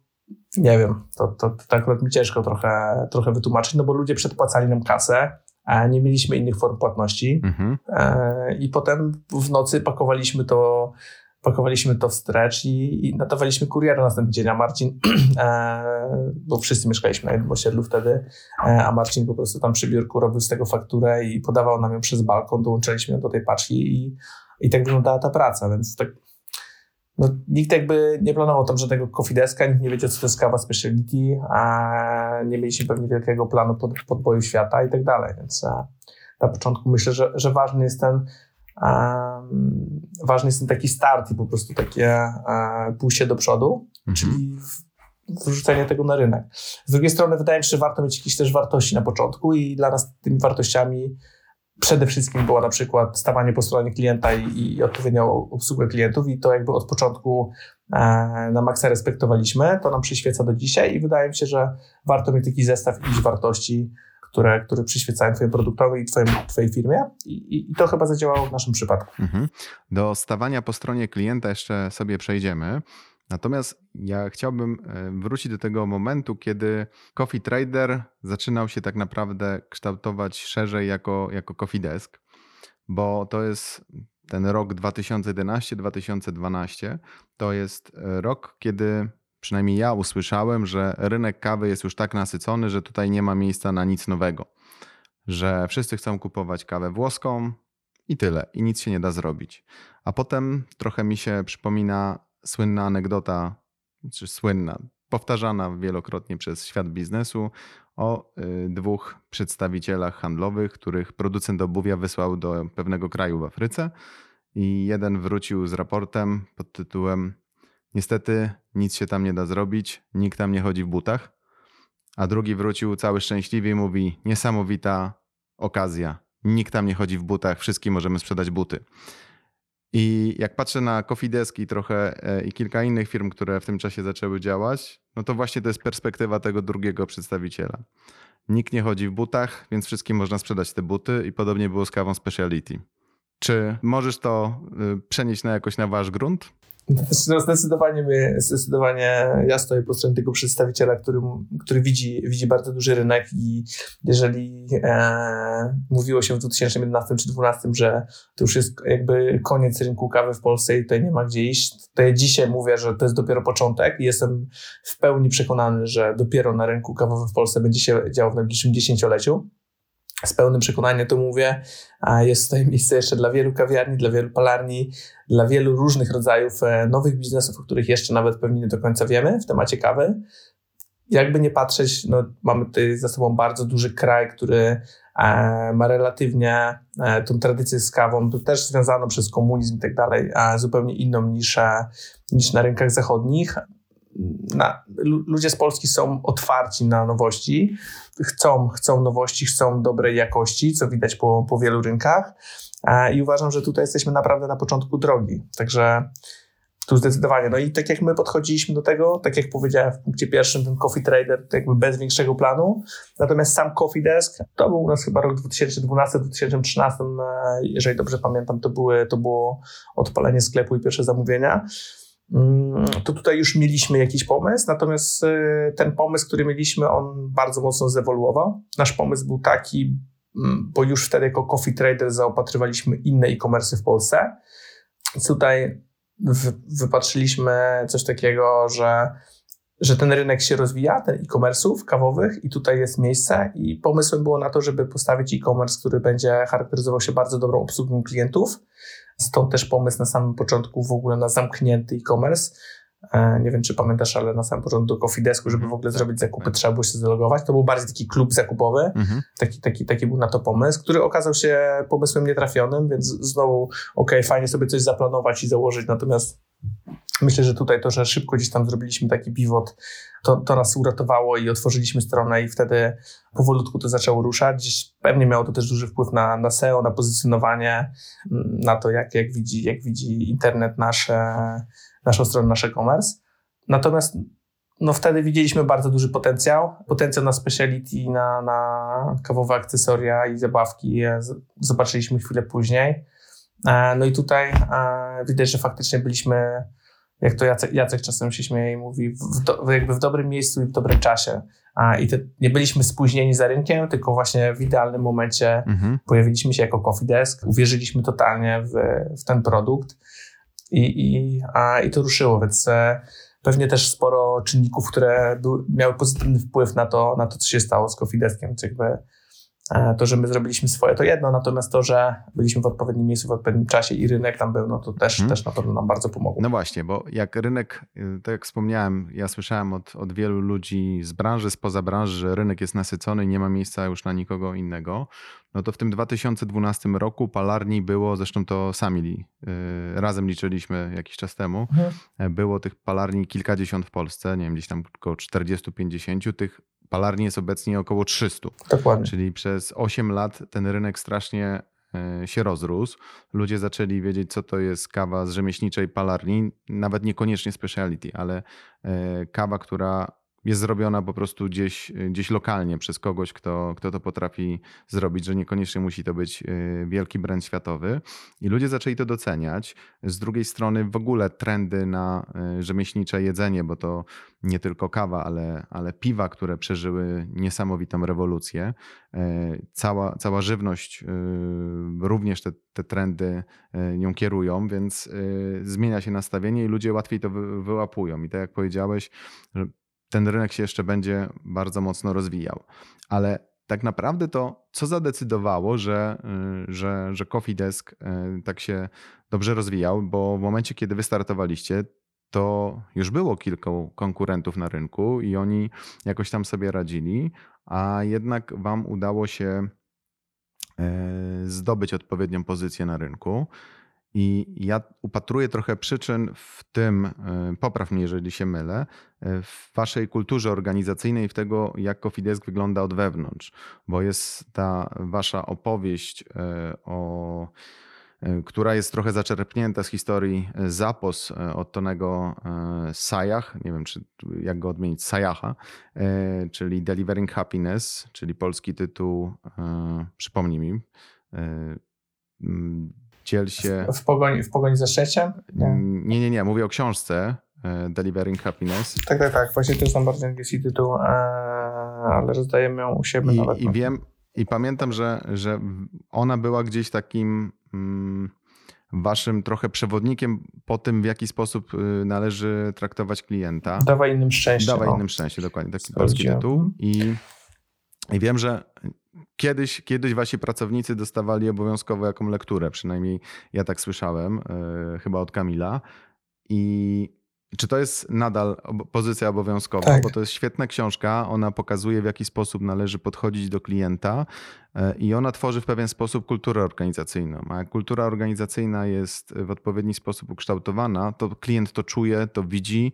nie wiem, to, to, to akurat mi ciężko trochę, trochę wytłumaczyć, no bo ludzie przedpłacali nam kasę, a nie mieliśmy innych form płatności mhm. e, i potem w nocy pakowaliśmy to pakowaliśmy to w stretch i, i natowaliśmy kuriera następny dzień, a Marcin, e, bo wszyscy mieszkaliśmy na jednym osiedlu wtedy, e, a Marcin po prostu tam przy biurku robił z tego fakturę i podawał nam ją przez balkon, dołączyliśmy ją do tej paczki i, i tak wyglądała ta praca, więc tak no, nikt jakby nie planował tam żadnego coffee deska, nikt nie wiedział, co to jest kawa speciality, a nie mieliśmy pewnie wielkiego planu pod, podboju świata i tak dalej, więc a, na początku myślę, że, że ważny jest ten um, ważny jest ten taki start i po prostu takie um, pójście do przodu, mhm. czyli wrzucenie tego na rynek. Z drugiej strony wydaje mi się, że warto mieć jakieś też wartości na początku i dla nas tymi wartościami przede wszystkim była na przykład stawanie po stronie klienta i, i odpowiednią obsługę klientów i to jakby od początku e, na maksa respektowaliśmy, to nam przyświeca do dzisiaj i wydaje mi się, że warto mieć taki zestaw jakichś wartości, które, które przyświecają Twojemu produktowi i twoim, Twojej firmie I, i, to chyba zadziałało w naszym przypadku. Mhm. Do stawania po stronie klienta jeszcze sobie przejdziemy. Natomiast ja chciałbym e, wrócić do tego momentu, kiedy Coffee Trader zaczynał się tak naprawdę kształtować szerzej jako, jako Coffee Desk, bo to jest ten rok 2011-2012. To jest e, rok, kiedy przynajmniej ja usłyszałem, że rynek kawy jest już tak nasycony, że tutaj nie ma miejsca na nic nowego. Że wszyscy chcą kupować kawę włoską i tyle, i nic się nie da zrobić. A potem trochę mi się przypomina słynna anegdota, czy słynna, powtarzana wielokrotnie przez świat biznesu o y, dwóch przedstawicielach handlowych, których producent obuwia wysłał do pewnego kraju w Afryce i jeden wrócił z raportem pod tytułem Niestety nic się tam nie da zrobić, nikt tam nie chodzi w butach, a drugi wrócił cały szczęśliwy i mówi niesamowita okazja, nikt tam nie chodzi w butach, wszystkim możemy sprzedać buty. I jak patrzę na Coffee Desk i trochę e, i kilka innych firm, które w tym czasie zaczęły działać, no to właśnie to jest perspektywa tego drugiego przedstawiciela. Nikt nie chodzi w butach, więc wszystkim można sprzedać te buty i podobnie było z kawą speciality. Czy możesz to y, przenieść na jakoś na wasz grunt? No zdecydowanie, my, zdecydowanie ja stoję po stronie tego przedstawiciela, który, który widzi, widzi bardzo duży rynek i jeżeli e, mówiło się w 2011 czy 2012, że to już jest jakby koniec rynku kawy w Polsce i tutaj nie ma gdzie iść, to ja dzisiaj mówię, że to jest dopiero początek i jestem w pełni przekonany, że dopiero na rynku kawowym w Polsce będzie się działo w najbliższym dziesięcioleciu. Z pełnym przekonaniem to mówię. Jest tutaj miejsce jeszcze dla wielu kawiarni, dla wielu palarni, dla wielu różnych rodzajów e, nowych biznesów, o których jeszcze nawet pewnie nie do końca wiemy w temacie kawy. Jakby nie patrzeć, no, mamy tutaj za sobą bardzo duży kraj, który e, ma relatywnie e, tą tradycję z kawą, to też związano przez komunizm i tak dalej, zupełnie inną niż, niż na rynkach zachodnich na, ludzie z Polski są otwarci na nowości, chcą, chcą nowości, chcą dobrej jakości, co widać po, po wielu rynkach i uważam, że tutaj jesteśmy naprawdę na początku drogi. Także tu zdecydowanie. No i tak jak my podchodziliśmy do tego, tak jak powiedziałem w punkcie pierwszym, ten Coffee Trader, jakby bez większego planu. Natomiast sam Coffee Desk, to był u nas chyba rok 2012-2013, e, jeżeli dobrze pamiętam, to, były, to było odpalenie sklepu i pierwsze zamówienia. Mm, to tutaj już mieliśmy jakiś pomysł, natomiast y, ten pomysł, który mieliśmy, on bardzo mocno zewoluował. Nasz pomysł był taki, mm, bo już wtedy jako Coffee Trader zaopatrywaliśmy inne e-commerce w Polsce. Tutaj wypatrzyliśmy coś takiego, że, że ten rynek się rozwija, ten e-commerce'ów kawowych i tutaj jest miejsce i pomysłem było na to, żeby postawić e-commerce, który będzie charakteryzował się bardzo dobrą obsługą klientów, Stąd też pomysł na samym początku w ogóle na zamknięty e-commerce. E, nie wiem, czy pamiętasz, ale na samym początku do Coffee Desku, żeby w ogóle mhm. zrobić zakupy, tak. trzeba było się zalogować. To był bardziej taki klub zakupowy. Mhm. Taki, taki, taki był na to pomysł, który okazał się pomysłem nietrafionym, więc znowu, ok, fajnie sobie coś zaplanować i założyć, natomiast myślę, że tutaj to, że szybko gdzieś tam zrobiliśmy taki pivot, to, to nas uratowało i otworzyliśmy stronę i wtedy powolutku to zaczęło ruszać. Gdzieś pewnie miało to też duży wpływ na, na SEO, na pozycjonowanie, mm, na to, jak, jak, widzi, jak widzi internet nasze, naszą stronę, nasz e-commerce. Natomiast no wtedy widzieliśmy bardzo duży potencjał. Potencjał na speciality, na, na kawowe akcesoria i zabawki zobaczyliśmy chwilę później. E, no i tutaj e, widać, że faktycznie byliśmy jak to Jacek, Jacek czasem się śmieje i mówi, w do, jakby w dobrym miejscu i w dobrym czasie. I te, nie byliśmy spóźnieni za rynkiem, tylko właśnie w idealnym momencie mhm. pojawiliśmy się jako Coffee Desk, uwierzyliśmy totalnie w, w ten produkt i, i, a, i to ruszyło, więc e, pewnie też sporo czynników, które były, miały pozytywny wpływ na to, na to, co się stało z Coffee Deskiem, więc jakby to, że my zrobiliśmy swoje, to jedno, natomiast to, że byliśmy w odpowiednim miejscu, w odpowiednim czasie i rynek tam był, no to też, hmm. też na pewno nam bardzo pomogło. No właśnie, bo jak rynek, y, tak jak wspomniałem, ja słyszałem od, od wielu ludzi z branży, spoza branży, że rynek jest nasycony i nie ma miejsca już na nikogo innego, no to w tym 2012 roku palarni było, zresztą to sami y, razem liczyliśmy jakiś czas temu. E, było tych palarni kilkadziesiąt w Polsce, nie wiem, gdzieś tam około 40-50, tych palarni jest obecnie około 300. Dokładnie. Czyli przez 8 lat ten rynek strasznie e, się rozrósł. Ludzie zaczęli wiedzieć, co to jest kawa z rzemieślniczej palarni, nawet niekoniecznie speciality, ale e, kawa, która jest zrobiona po prostu gdzieś, gdzieś lokalnie przez kogoś, kto, kto to potrafi zrobić, że niekoniecznie musi to być y, wielki brand światowy. I ludzie zaczęli to doceniać. Z drugiej strony w ogóle trendy na y, rzemieślnicze jedzenie, bo to nie tylko kawa, ale, ale piwa, które przeżyły niesamowitą rewolucję. Y, cała, cała żywność również te, te trendy nią kierują, więc zmienia się nastawienie i ludzie łatwiej to wyłapują. I tak jak powiedziałeś, ten rynek się jeszcze będzie bardzo mocno rozwijał. Ale tak naprawdę to, co zadecydowało, że, y, że, że Coffee Desk y, tak się dobrze rozwijał, bo w momencie, kiedy wystartowaliście, to już było kilku konkurentów na rynku i oni jakoś tam sobie radzili, a jednak Wam udało się y, zdobyć odpowiednią pozycję na rynku. I ja upatruję trochę przyczyn w tym, e, popraw mnie, jeżeli się mylę, e, w waszej kulturze organizacyjnej, w tego, jak Cofidesk wygląda od wewnątrz, bo jest ta wasza opowieść e, o która jest trochę zaczerpnięta z historii Zapos od Tonego Sajach, nie wiem czy jak go odmienić, Sajacha, czyli Delivering Happiness, czyli polski tytuł, przypomnij mi, Dziel się. W, w, pogoni, w pogoni za szczęściem? Nie. nie, nie, nie. Mówię o książce e, Delivering Happiness. Tak, tak, tak. Właśnie to jest najbardziej angielski tytuł, e, ale rozdajemy ją u siebie I, nawet. I wiem, i pamiętam, że, że ona była gdzieś takim mm, waszym trochę przewodnikiem po tym, w jaki sposób y, należy traktować klienta. Dawaj innym szczęście. Dawaj innym szczęście, dokładnie. Taki polski tytuł. I, I wiem, że kiedyś, kiedyś wasi pracownicy dostawali obowiązkowo jaką lekturę, przynajmniej ja tak słyszałem, yy, chyba od Kamila. I czy to jest nadal pozycja obowiązkowa? Tak. Bo to jest świetna książka. Ona pokazuje, w jaki sposób należy podchodzić do klienta e, i ona tworzy w pewien sposób kulturę organizacyjną. A jak kultura organizacyjna jest w odpowiedni sposób ukształtowana, to klient to czuje, to widzi,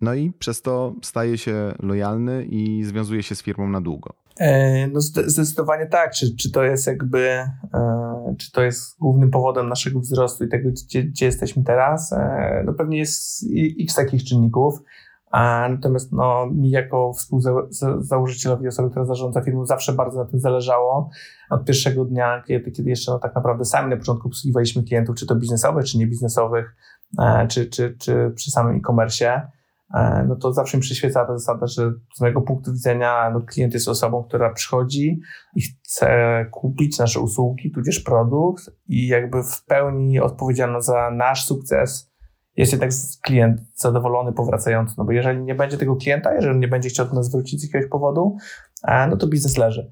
no i przez to staje się lojalny i związuje się z firmą na długo. E, no zdecydowanie tak. Czy, czy to jest jakby, e, czy to jest głównym powodem naszego wzrostu i tego, gdzie, gdzie jesteśmy teraz? E, no pewnie jest x takich czynników. Natomiast no, mi jako współzałożycielowi, osoby, która zarządza firmą, zawsze bardzo na tym zależało. Od pierwszego dnia, kiedy, kiedy jeszcze no, tak naprawdę sami na początku obsługiwaliśmy klientów, czy to biznesowych, czy niebiznesowych, czy, czy, czy przy samym e-commerce. E, no to zawsze mi przyświeca ta zasada, że z mojego punktu widzenia no, klient jest osobą, która przychodzi i chce kupić nasze usługi, tudzież produkt i jakby w pełni odpowiedzialna za nasz sukces jest jednak klient zadowolony, powracający. No bo jeżeli nie będzie tego klienta, jeżeli nie będzie chciał do nas wrócić z jakiegoś powodu, e, no to biznes leży.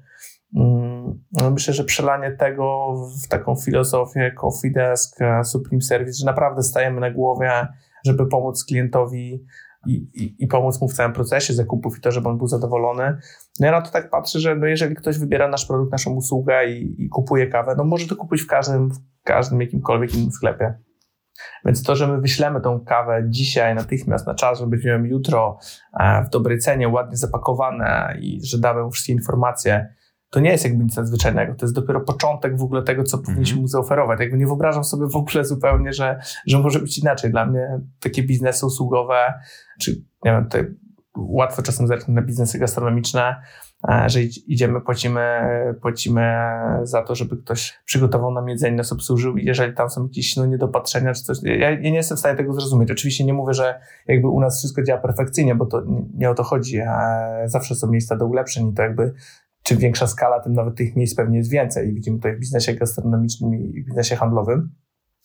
Mm, no myślę, że przelanie tego w taką filozofię Coffee Desk, e, Supreme Service, że naprawdę stajemy na głowie, żeby pomóc klientowi i, i, i, pomóc mu w całym procesie zakupów i to, żeby on był zadowolony. No ja na to tak patrzę, że no jeżeli ktoś wybiera nasz produkt, naszą usługę i, i kupuje kawę, no może to kupić w każdym, w każdym jakimkolwiek innym sklepie. Więc to, że my wyślemy tą kawę dzisiaj natychmiast na czas, żeby ją jutro e, w dobrej cenie, ładnie zapakowane i że damy mu wszystkie informacje, to nie jest jakby nic nadzwyczajnego. To jest dopiero początek w ogóle tego, co powinniśmy -hmm. mu zaoferować. Jakby nie wyobrażam sobie w ogóle zupełnie, że, że może być inaczej. Dla mnie takie biznesy usługowe, czy nie wiem, to łatwo czasem zerknąć na biznesy gastronomiczne, że idziemy, płacimy, płacimy za to, żeby ktoś przygotował nam jedzenie, nas obsłużył i jeżeli tam są jakieś no, niedopatrzenia czy coś, ja, ja, nie jestem w stanie tego zrozumieć. Oczywiście nie mówię, że jakby u nas wszystko działa perfekcyjnie, bo to nie, nie o to chodzi, a zawsze są miejsca do ulepszeń i to jakby czym większa skala, tym nawet tych miejsc pewnie jest więcej. Widzimy to w biznesie gastronomicznym i w biznesie handlowym.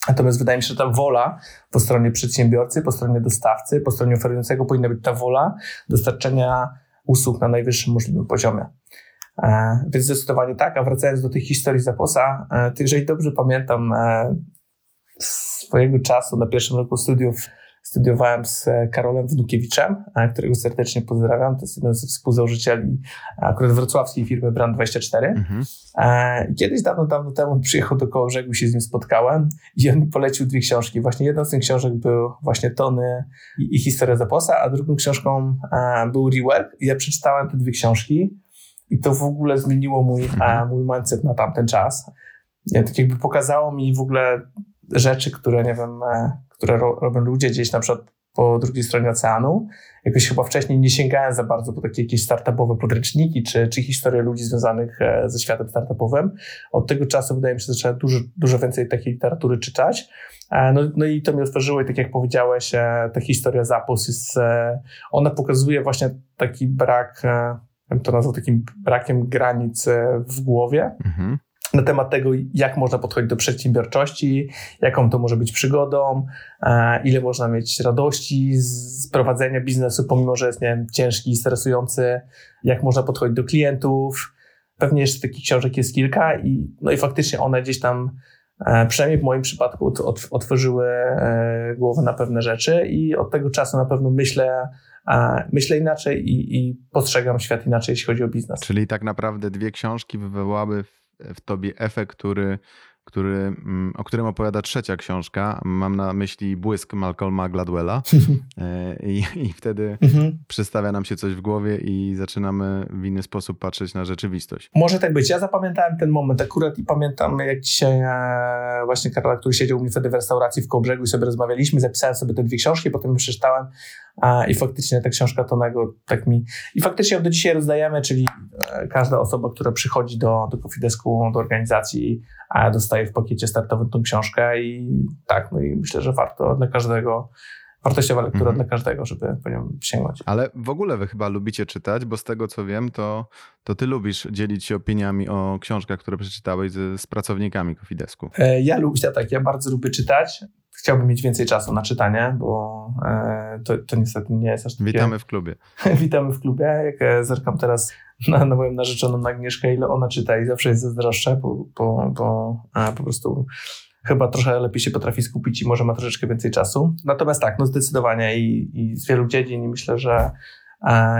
Natomiast wydaje mi się, że ta wola po stronie przedsiębiorcy, po stronie dostawcy, po stronie oferującego powinna być ta wola dostarczenia usług na najwyższym możliwym poziomie. E, więc zdecydowanie tak, a wracając do tych historii Zaposa, e, to jeżeli dobrze pamiętam e, swojego czasu na pierwszym roku studiów studiowałem z e, Karolem Wnukiewiczem, e, którego serdecznie pozdrawiam. To jest jeden ze współzałożycieli e, akurat wrocławskiej firmy Brand24. Mhm. Kiedyś dawno, dawno temu przyjechał do Kołobrzegu, się z nim spotkałem i on mi polecił dwie książki. Właśnie jedną z tych książek był właśnie Tony i, Historia Zaposa, a drugą książką był Rework. I ja przeczytałem te dwie książki i to w ogóle zmieniło mój, mhm. mój mindset na tamten czas. Tak jakby pokazało mi w ogóle rzeczy, które nie wiem, które ro, robią ludzie gdzieś na przykład po drugiej stronie oceanu. Jakoś chyba wcześniej nie sięgałem za bardzo po takie jakieś startupowe podręczniki czy, czy historie ludzi związanych e, ze światem startupowym. Od tego czasu wydaje mi się, że trzeba dużo, dużo więcej takiej literatury czytać. E, no, no i to mi otworzyło i tak jak powiedziałeś, e, ta historia Zapos jest, ona pokazuje właśnie taki brak, to nazwał takim brakiem granic w głowie. Mhm na temat tego, jak można podchodzić do przedsiębiorczości, jaką to może być przygodą, e, ile można mieć radości z prowadzenia biznesu, pomimo że jest nie wiem, ciężki i stresujący, jak można podchodzić do klientów. Pewnie jeszcze takich książek jest kilka i, no i faktycznie one gdzieś tam, e, przynajmniej w moim przypadku, otworzyły e, głowę na pewne rzeczy i od tego czasu na pewno myślę, myślę inaczej i, i postrzegam świat inaczej, jeśli chodzi o biznes. Czyli tak naprawdę dwie książki wywołały w tobie efekt, który, który, mm, o którym opowiada trzecia książka. Mam na myśli Błysk Malcolma Gladwella. E, I, i wtedy mhm. przystawia nam się coś w głowie i zaczynamy w inny sposób patrzeć na rzeczywistość. Może tak być. Ja zapamiętałem ten moment akurat i pamiętam, jak dzisiaj e, właśnie Karola, który siedział u mnie wtedy w restauracji w Kołbrzegu i sobie rozmawialiśmy, zapisałem sobie te dwie książki, potem przeczytałem i faktycznie ta książka Tonego tak mi... I faktycznie ją do dzisiaj rozdajemy, czyli e, każda osoba, która przychodzi do, do Kofidesku, do organizacji, dostaje w pakiecie startowym tą książkę i tak, no i myślę, że warto dla każdego wartościowa lektura mhm. dla każdego, żeby po nią sięgnąć. Ale w ogóle wy chyba lubicie czytać, bo z tego co wiem, to, to ty lubisz dzielić się opiniami o książkach, które przeczytałeś z, z pracownikami Kofidesku. E, ja lubię, tak, ja bardzo lubię czytać chciałbym mieć więcej czasu na czytanie, bo e, to, to niestety nie jest aż takie... Witamy w klubie. Witamy w klubie. Jak e, zerkam teraz na, na moją narzeczoną na Agnieszkę, ile ona czyta i zawsze jest zazdroszczę, bo, bo, bo a, po prostu chyba trochę lepiej się potrafi skupić i może ma troszeczkę więcej czasu. Natomiast tak, no zdecydowanie i, i z wielu dziedzin myślę, że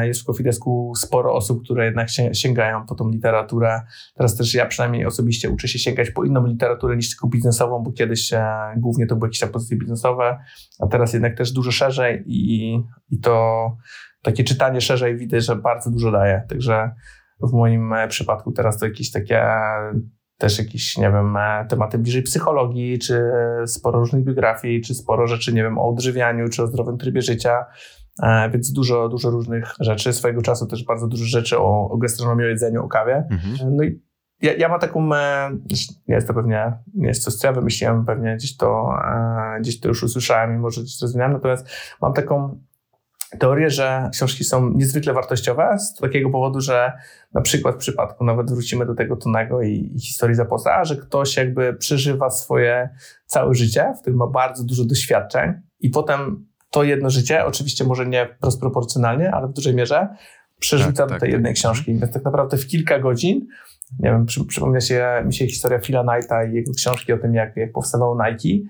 jest w Kofidesku sporo osób, które jednak sięgają po tą literaturę. Teraz też ja przynajmniej osobiście uczę się sięgać po inną literaturę niż tylko biznesową, bo kiedyś e, głównie to były jakieś pozycje biznesowe, a teraz jednak też dużo szerzej i, i to takie czytanie szerzej widać, że bardzo dużo daje. Także w moim e, przypadku teraz to jakieś takie też jakieś, nie wiem, e, tematy bliżej psychologii, czy sporo różnych biografii, czy sporo rzeczy, nie wiem, o odżywianiu, czy o zdrowym trybie życia. E, więc dużo, dużo różnych rzeczy. Swojego czasu też bardzo dużo rzeczy o, o gastronomii, o jedzeniu, o kawie. Mhm. No i ja, ja mam taką, e, nie jest to pewnie, nie jest coś, co ja wymyśliłem, pewnie gdzieś to, e, gdzieś to już usłyszałem i może gdzieś rozwinąłem, natomiast mam taką teorię, że książki są niezwykle wartościowe z takiego powodu, że na przykład w przypadku, nawet wrócimy do tego Tonego i, i historii Zaposa, że ktoś jakby przeżywa swoje całe życie, w którym ma bardzo dużo doświadczeń i potem to jedno życie, oczywiście może nie proporcjonalnie, ale w dużej mierze, przerzuca tak, do tej tak, jednej tak. książki. Więc tak naprawdę w kilka godzin, nie wiem, przy, przypomina się mi się historia Phila Knighta i jego książki o tym, jak, jak powstawało Nike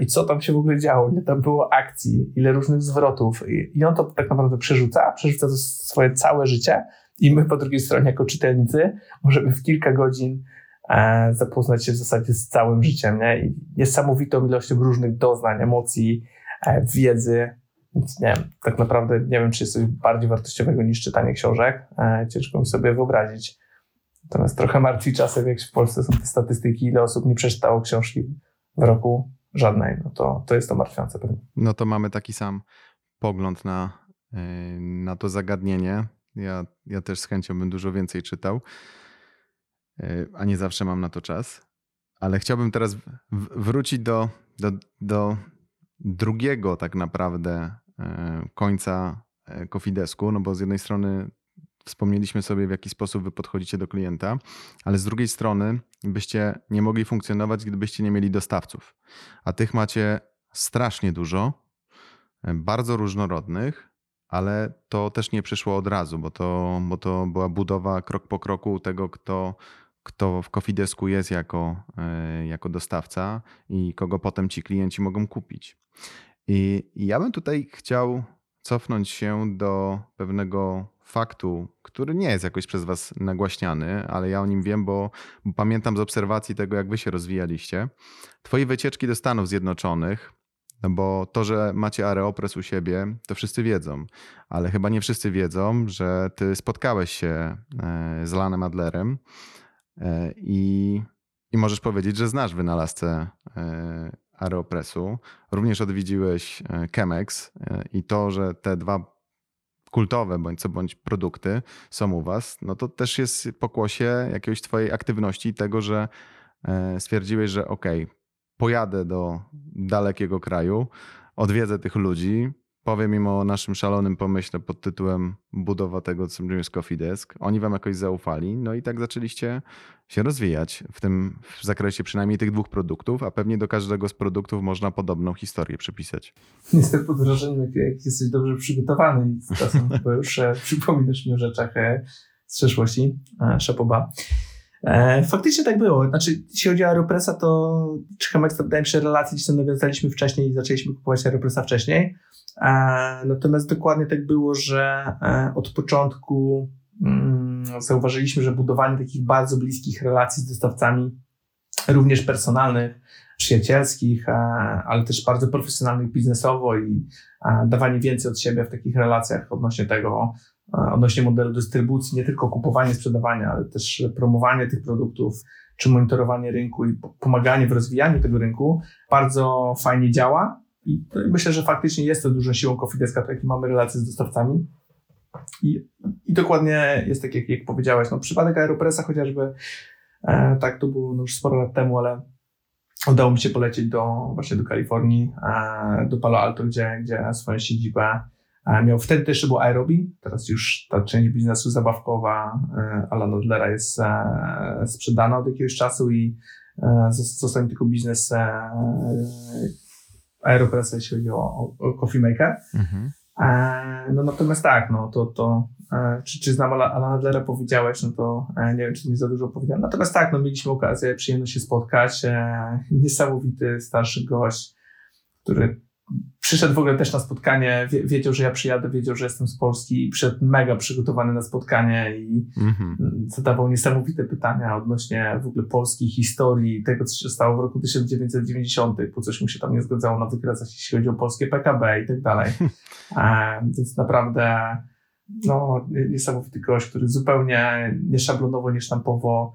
i co tam się w ogóle działo, ile tam było akcji, ile różnych zwrotów. I, on to tak naprawdę przerzuca, przerzuca to swoje całe życie i my po drugiej stronie jako czytelnicy możemy w kilka godzin e, zapoznać się w zasadzie z całym życiem nie? i niesamowitą ilością różnych doznań, emocji, E, wiedzy. Więc nie wiem, tak naprawdę nie wiem, czy jest coś bardziej wartościowego niż czytanie książek. E, ciężko mi sobie wyobrazić. Natomiast trochę martwi czasem, jak w Polsce są te statystyki, ile osób nie przeczytało książki w roku żadnej. No to, to jest to martwiące pewnie. No to mamy taki sam pogląd na, e, na to zagadnienie. Ja, ja też z chęcią bym dużo więcej czytał, a nie zawsze mam na to czas. Ale chciałbym teraz wrócić do, do, do drugiego tak naprawdę e, końca Kofidesku, no bo z jednej strony wspomnieliśmy sobie, w jaki sposób wy podchodzicie do klienta, ale z drugiej strony byście nie mogli funkcjonować, gdybyście nie mieli dostawców. A tych macie strasznie dużo, e, bardzo różnorodnych, ale to też nie przyszło od razu, bo to, bo to była budowa krok po kroku tego, kto, kto w Kofidesku jest jako, jako dostawca i kogo potem ci klienci mogą kupić. I ja bym tutaj chciał cofnąć się do pewnego faktu, który nie jest jakoś przez Was nagłaśniany, ale ja o nim wiem, bo, pamiętam z obserwacji tego, jak Wy się rozwijaliście. Twoje wycieczki do Stanów Zjednoczonych, no bo to, że macie Areopres u siebie, to wszyscy wiedzą, ale chyba nie wszyscy wiedzą, że Ty spotkałeś się e, z Lanem Adlerem e, i, i możesz powiedzieć, że znasz wynalazcę e, Aeropressu. Również odwiedziłeś Chemex i to, że te dwa kultowe bądź co bądź produkty są u was, no to też jest pokłosie jakiejś twojej aktywności i tego, że e, stwierdziłeś, że ok, pojadę do dalekiego kraju, odwiedzę tych ludzi, powiem im o naszym szalonym pomyśle pod tytułem budowa tego, co jest Coffee Desk. Oni wam jakoś zaufali, no i tak zaczęliście się rozwijać w tym w zakresie przynajmniej tych dwóch produktów, a pewnie do każdego z produktów można podobną historię przypisać. Jestem pod wrażeniem, jak, jak jesteś dobrze przygotowany i czasem bo już e, przypominasz mi o rzeczach e, z przeszłości. E, szapoba. Faktycznie tak było. Znaczy, jeśli chodzi o Aeropressa, to czy Chemex, wydaje mi się, relacje gdzieś tam nawiązaliśmy wcześniej i zaczęliśmy kupować Aeropressa wcześniej. E, natomiast dokładnie tak było, że e, od początku mm, zauważyliśmy, że budowanie takich bardzo bliskich relacji z dostawcami, również personalnych, przyjacielskich, ale też bardzo profesjonalnych biznesowo i dawanie więcej od siebie w takich relacjach odnośnie tego, odnośnie modelu dystrybucji, nie tylko kupowanie, sprzedawanie, ale też promowanie tych produktów, czy monitorowanie rynku i pomaganie w rozwijaniu tego rynku bardzo fajnie działa. I myślę, że faktycznie jest to dużą siłą Cofideska, to jakie mamy relacje z dostawcami. I, I, dokładnie jest tak, jak, jak powiedziałeś. No, przypadek Aeropressa chociażby, e, tak, to było no, już sporo lat temu, ale udało mi się polecieć do, właśnie do Kalifornii, e, do Palo Alto, gdzie, gdzie swoją siedzibę e, miał. Wtedy też był Aerobi, teraz już ta część biznesu zabawkowa e, Alana Adlera jest e, sprzedana od jakiegoś czasu i e, został tylko biznes Aeropressa, jeśli chodzi o, o Coffee Maker. Mhm. E, no natomiast tak, no to, to e, czy, czy znam Alana Adlera powiedziałeś, no to e, nie wiem, czy mi za dużo powiedziałem. Natomiast tak, no mieliśmy okazję, przyjemność się spotkać. Niesamowity starszy gość, który przyszedł w ogóle też na spotkanie, wiedział, że ja przyjadę, wiedział, że jestem z Polski i przyszedł mega przygotowany na spotkanie i mm-hmm. zadawał niesamowite pytania odnośnie w ogóle polskiej historii, tego, co się stało w roku 1990, po coś mu się tam nie zgadzało na wykresach, jeśli chodzi o polskie PKB i tak dalej. e, więc naprawdę no, niesamowity gość, który zupełnie nieszablonowo, niesztampowo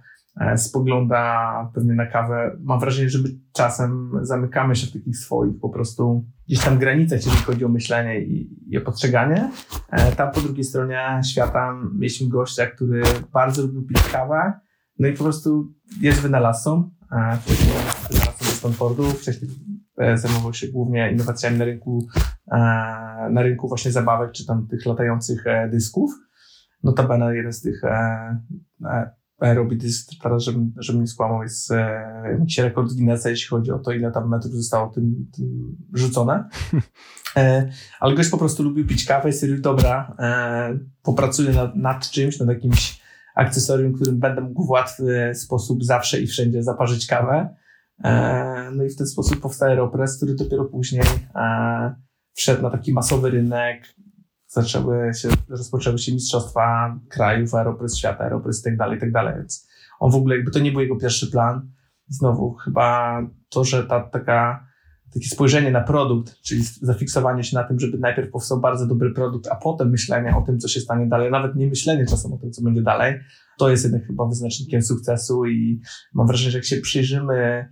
spogląda pewnie na kawę. Mam wrażenie, że my czasem zamykamy się w takich swoich po prostu gdzieś tam granicach, jeżeli chodzi o myślenie i, i o postrzeganie. E, tam po drugiej stronie świata mieliśmy gościa, który bardzo lubił pić kawę, no i po prostu jest wynalazcą. E, wynalazcą ze Stanfordu, wcześniej zajmował się głównie innowacjami na rynku, na rynku właśnie zabawek, czy tam tych latających dysków. Notabene jeden z tych robi teraz, żebym, żebym nie skłamał, jest e, jakiś rekord Guinnessa, jeśli chodzi o to, ile tam metrów zostało tym, tym rzucone. E, ale gość po prostu lubił pić kawę i stwierdził, dobra, e, popracuję nad, nad czymś, nad jakimś akcesorium, którym będę mógł w łatwy sposób zawsze i wszędzie zaparzyć kawę. E, no i w ten sposób powstaje Aeropress, który dopiero później e, wszedł na taki masowy rynek, zaczęły się, rozpoczęły się mistrzostwa krajów, aeroprys świata, aeroprys i tak dalej, tak dalej, więc on w ogóle jakby to nie był jego pierwszy plan. Znowu chyba to, że ta taka, takie spojrzenie na produkt, czyli zafiksowanie się na tym, żeby najpierw powstał bardzo dobry produkt, a potem myślenie o tym, co się stanie dalej, nawet nie myślenie czasem o tym, co będzie dalej, to jest jednak chyba wyznacznikiem sukcesu i mam wrażenie, że jak się przyjrzymy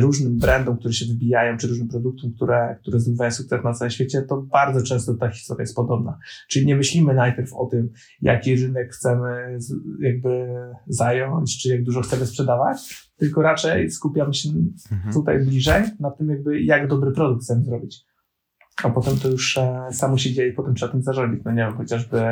różnym brandom, które się wybijają, czy różnym produktom, które, które zdobywają sukces na całym świecie, to bardzo często ta historia jest podobna. Czyli nie myślimy najpierw o tym, jaki rynek chcemy jakby zająć, czy jak dużo chcemy sprzedawać, tylko raczej skupiamy się mhm. tutaj bliżej na tym, jakby jak dobry produkt chcemy zrobić. A potem to już e, samo się dzieje, potem trzeba tym zarządzić. No nie wiem, chociażby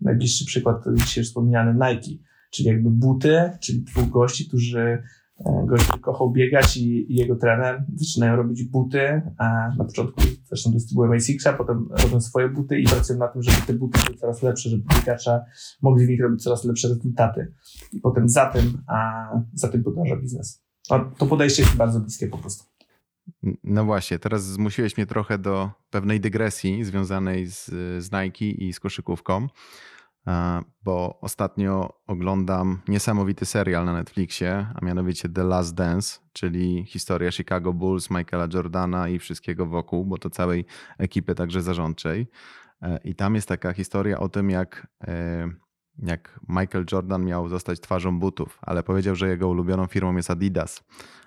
najbliższy przykład dzisiaj wspomniany Nike, czyli jakby buty, czyli dwóch gości, którzy E, gość kochał biegać i, i, jego trener zaczynają robić buty. A na początku zresztą dystrybuują Asics, potem robią swoje buty i pracują na tym, żeby te buty były coraz lepsze, żeby biegacze mogli w nich robić coraz lepsze rezultaty. I potem za tym, a, za tym podąża biznes. A to podejście jest bardzo bliskie po prostu. No właśnie, teraz zmusiłeś mnie trochę do pewnej dygresji związanej z, z Nike i z koszykówką bo ostatnio oglądam niesamowity serial na Netflixie, a mianowicie The Last Dance, czyli historia Chicago Bulls, Michaela Jordana i wszystkiego wokół, bo to całej ekipy także zarządczej. E, I tam jest taka historia o tym, jak, e, jak Michael Jordan miał zostać twarzą butów, ale powiedział, że jego ulubioną firmą jest Adidas,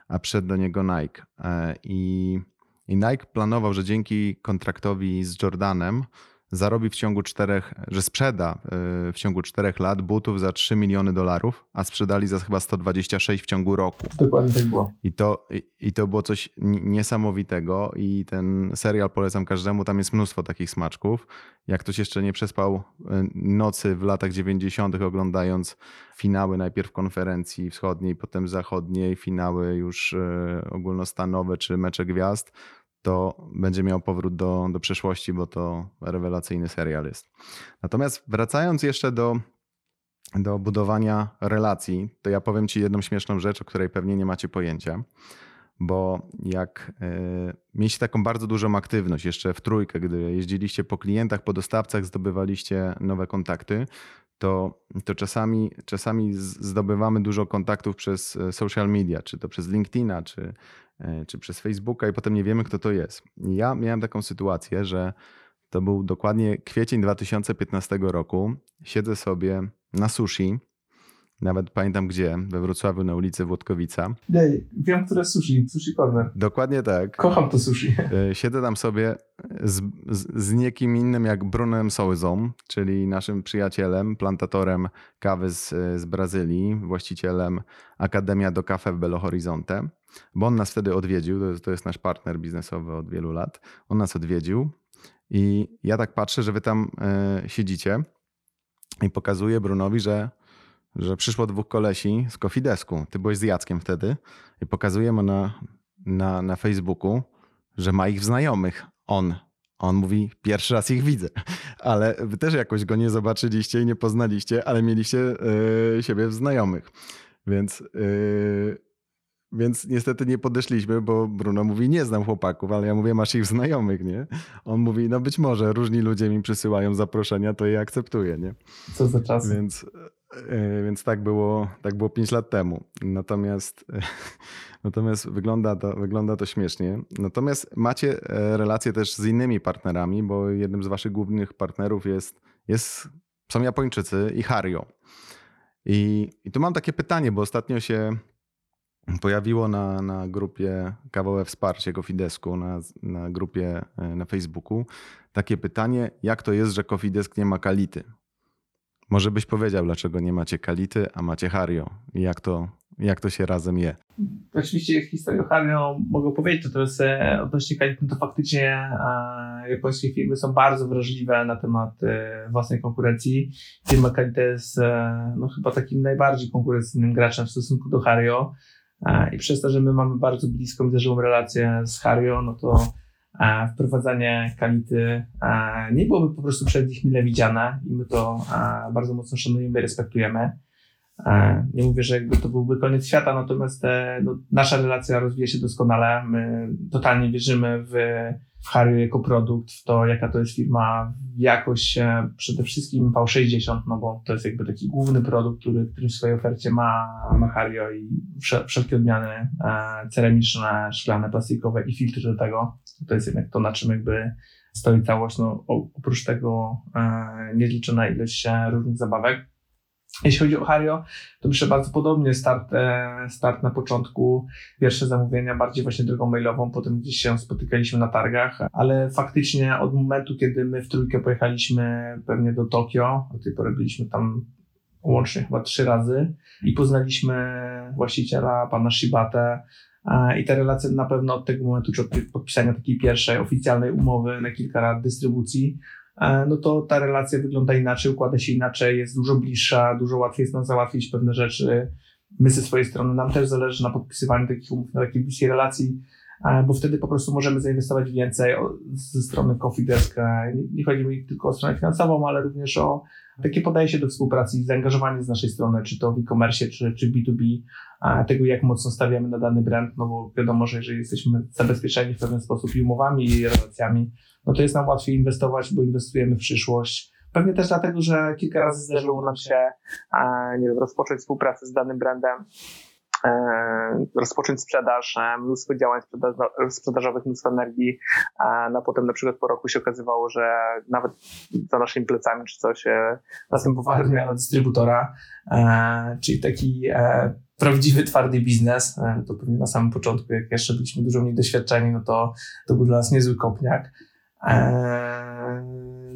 a przyszedł do niego Nike. E, I, i Nike planował, że dzięki kontraktowi z Jordanem zarobi w ciągu czterech, że sprzeda y, w ciągu czterech lat butów za 3 miliony dolarów, a sprzedali za chyba 126 w ciągu roku. Dokładnie tak było. I to, i, to było coś niesamowitego i ten serial polecam każdemu, tam jest mnóstwo takich smaczków. Jak ktoś jeszcze nie przespał y, nocy w latach 90. oglądając finały najpierw konferencji wschodniej, potem zachodniej, finały już y, ogólnostanowe czy mecze gwiazd, to będzie miał powrót do, do przeszłości, bo to rewelacyjny serial jest. Natomiast wracając jeszcze do, do budowania relacji, to ja powiem Ci jedną śmieszną rzecz, o której pewnie nie macie pojęcia. Bo jak y, mieliście taką bardzo dużą aktywność jeszcze w trójkę, gdy jeździliście po klientach, po dostawcach, zdobywaliście nowe kontakty, to, to czasami, czasami zdobywamy dużo kontaktów przez e, social media, czy to przez LinkedIna, czy, czy przez Facebooka i potem nie wiemy, kto to jest. Ja miałem taką sytuację, że to był dokładnie kwiecień 2015 roku. Siedzę sobie na sushi, nawet pamiętam gdzie, we Wrocławiu na ulicy Włodkowica. Nie, wiem, które sushi, sushi corner. Dokładnie tak. Kocham to sushi. E, siedzę tam sobie z, z, z niekim innym jak Brunem Sołzą, czyli naszym przyjacielem, plantatorem kawy z, z Brazylii, właścicielem Akademia do Cafe w Belo Horizonte bo on nas wtedy odwiedził, to jest, to jest nasz partner biznesowy od wielu lat. On nas odwiedził i ja tak patrzę, że wy tam y, siedzicie i pokazuję Brunowi, że, że przyszło dwóch kolesi z Kofidesku. Ty byłeś z Jackiem wtedy i pokazuję mu na, na, na Facebooku, że ma ich znajomych. On. On mówi, pierwszy raz ich widzę, ale wy też jakoś go nie zobaczyliście i nie poznaliście, ale mieliście yy, siebie w znajomych. Więc, yy, więc niestety nie podeszliśmy, bo Bruno mówi, nie znam chłopaków, ale ja mówię, masz ich znajomych, nie? On mówi, no być może, różni ludzie mi przysyłają zaproszenia, to je akceptuję, nie? Co za czas. Więc, więc tak było, tak było 5 lat temu. Natomiast, natomiast wygląda, to, wygląda to śmiesznie. Natomiast macie e, relacje też z innymi partnerami, bo jednym z waszych głównych partnerów jest, jest są Japończycy i Hario. I, I tu mam takie pytanie, bo ostatnio się pojawiło na, na grupie Kawowe Wsparcie Kofidesku, na, na grupie e, na Facebooku, takie pytanie, jak to jest, że Kofidesk nie ma kality? Może byś powiedział, dlaczego nie macie kality, a macie Hario i jak to, jak to się razem je? Oczywiście historię Hario mogę powiedzieć, natomiast e, odnośnie kality, to faktycznie e, japońskie firmy są bardzo wrażliwe na temat e, własnej konkurencji. Firma Kalita jest no, chyba takim najbardziej konkurencyjnym graczem w stosunku do Hario. I przez to, że my mamy bardzo bliską, zażyłą relację z Hario, no to wprowadzanie kality e, nie byłoby po prostu przez nich mile widziane i my to bardzo mocno szanujemy i respektujemy. Nie mówię, że jakby to byłby koniec świata, natomiast no, nasza relacja rozwija się doskonale. My totalnie wierzymy w Harry jako produkt, w to jaka to jest firma, w jakość przede wszystkim V60, no bo to jest jakby taki główny produkt, który, który w swojej ofercie ma, ma Hario i wszelkie odmiany e, ceramiczne, szklane, plastikowe i filtry do tego. To jest jednak to, na czym jakby stoi całość. No, oprócz tego e, niezliczona ilość e, różnych zabawek. Jeśli chodzi o Hario, to myślę bardzo podobnie start, e, start na początku, pierwsze zamówienia bardziej właśnie drogą mailową, potem gdzieś się spotykaliśmy na targach, ale faktycznie od momentu, kiedy my w trójkę pojechaliśmy pewnie do Tokio, do tej pory byliśmy tam łącznie chyba trzy razy i poznaliśmy właściciela, pana Shibate, i te relacje na pewno od tego momentu, czy od podpisania takiej pierwszej oficjalnej umowy na kilka lat dystrybucji, E, no to ta relacja wygląda inaczej, układa się inaczej, jest dużo bliższa, dużo łatwiej jest nam załatwić pewne rzeczy. My ze swojej strony, nam też zależy na podpisywaniu takich umów, na takiej bliskiej relacji, e, bo wtedy po prostu możemy zainwestować więcej ze strony Coffee Desk. E, nie chodzi mi tylko o stronę finansową, ale również o takie podejście do współpracy i zaangażowanie z naszej strony, czy to w e-commerce, czy, czy B2B, tego jak mocno stawiamy na dany brand, no bo wiadomo, że jeżeli jesteśmy zabezpieczeni w pewien sposób i umowami, i relacjami, no to jest nam łatwiej inwestować, bo inwestujemy w przyszłość. Pewnie też dlatego, że kilka razy zdarzyło nam się nie wiem, rozpocząć współpracę z danym brandem, rozpocząć sprzedaż, e, mnóstwo działań sprzedażowych, mnóstwo energii, a no potem na przykład po roku się okazywało, że nawet za naszymi plecami czy coś e, następowała zmiana dystrybutora, czyli taki prawdziwy, twardy biznes. To pewnie na samym początku, jak jeszcze byliśmy dużo mniej doświadczeni, no to, to był dla nas niezły kopniak.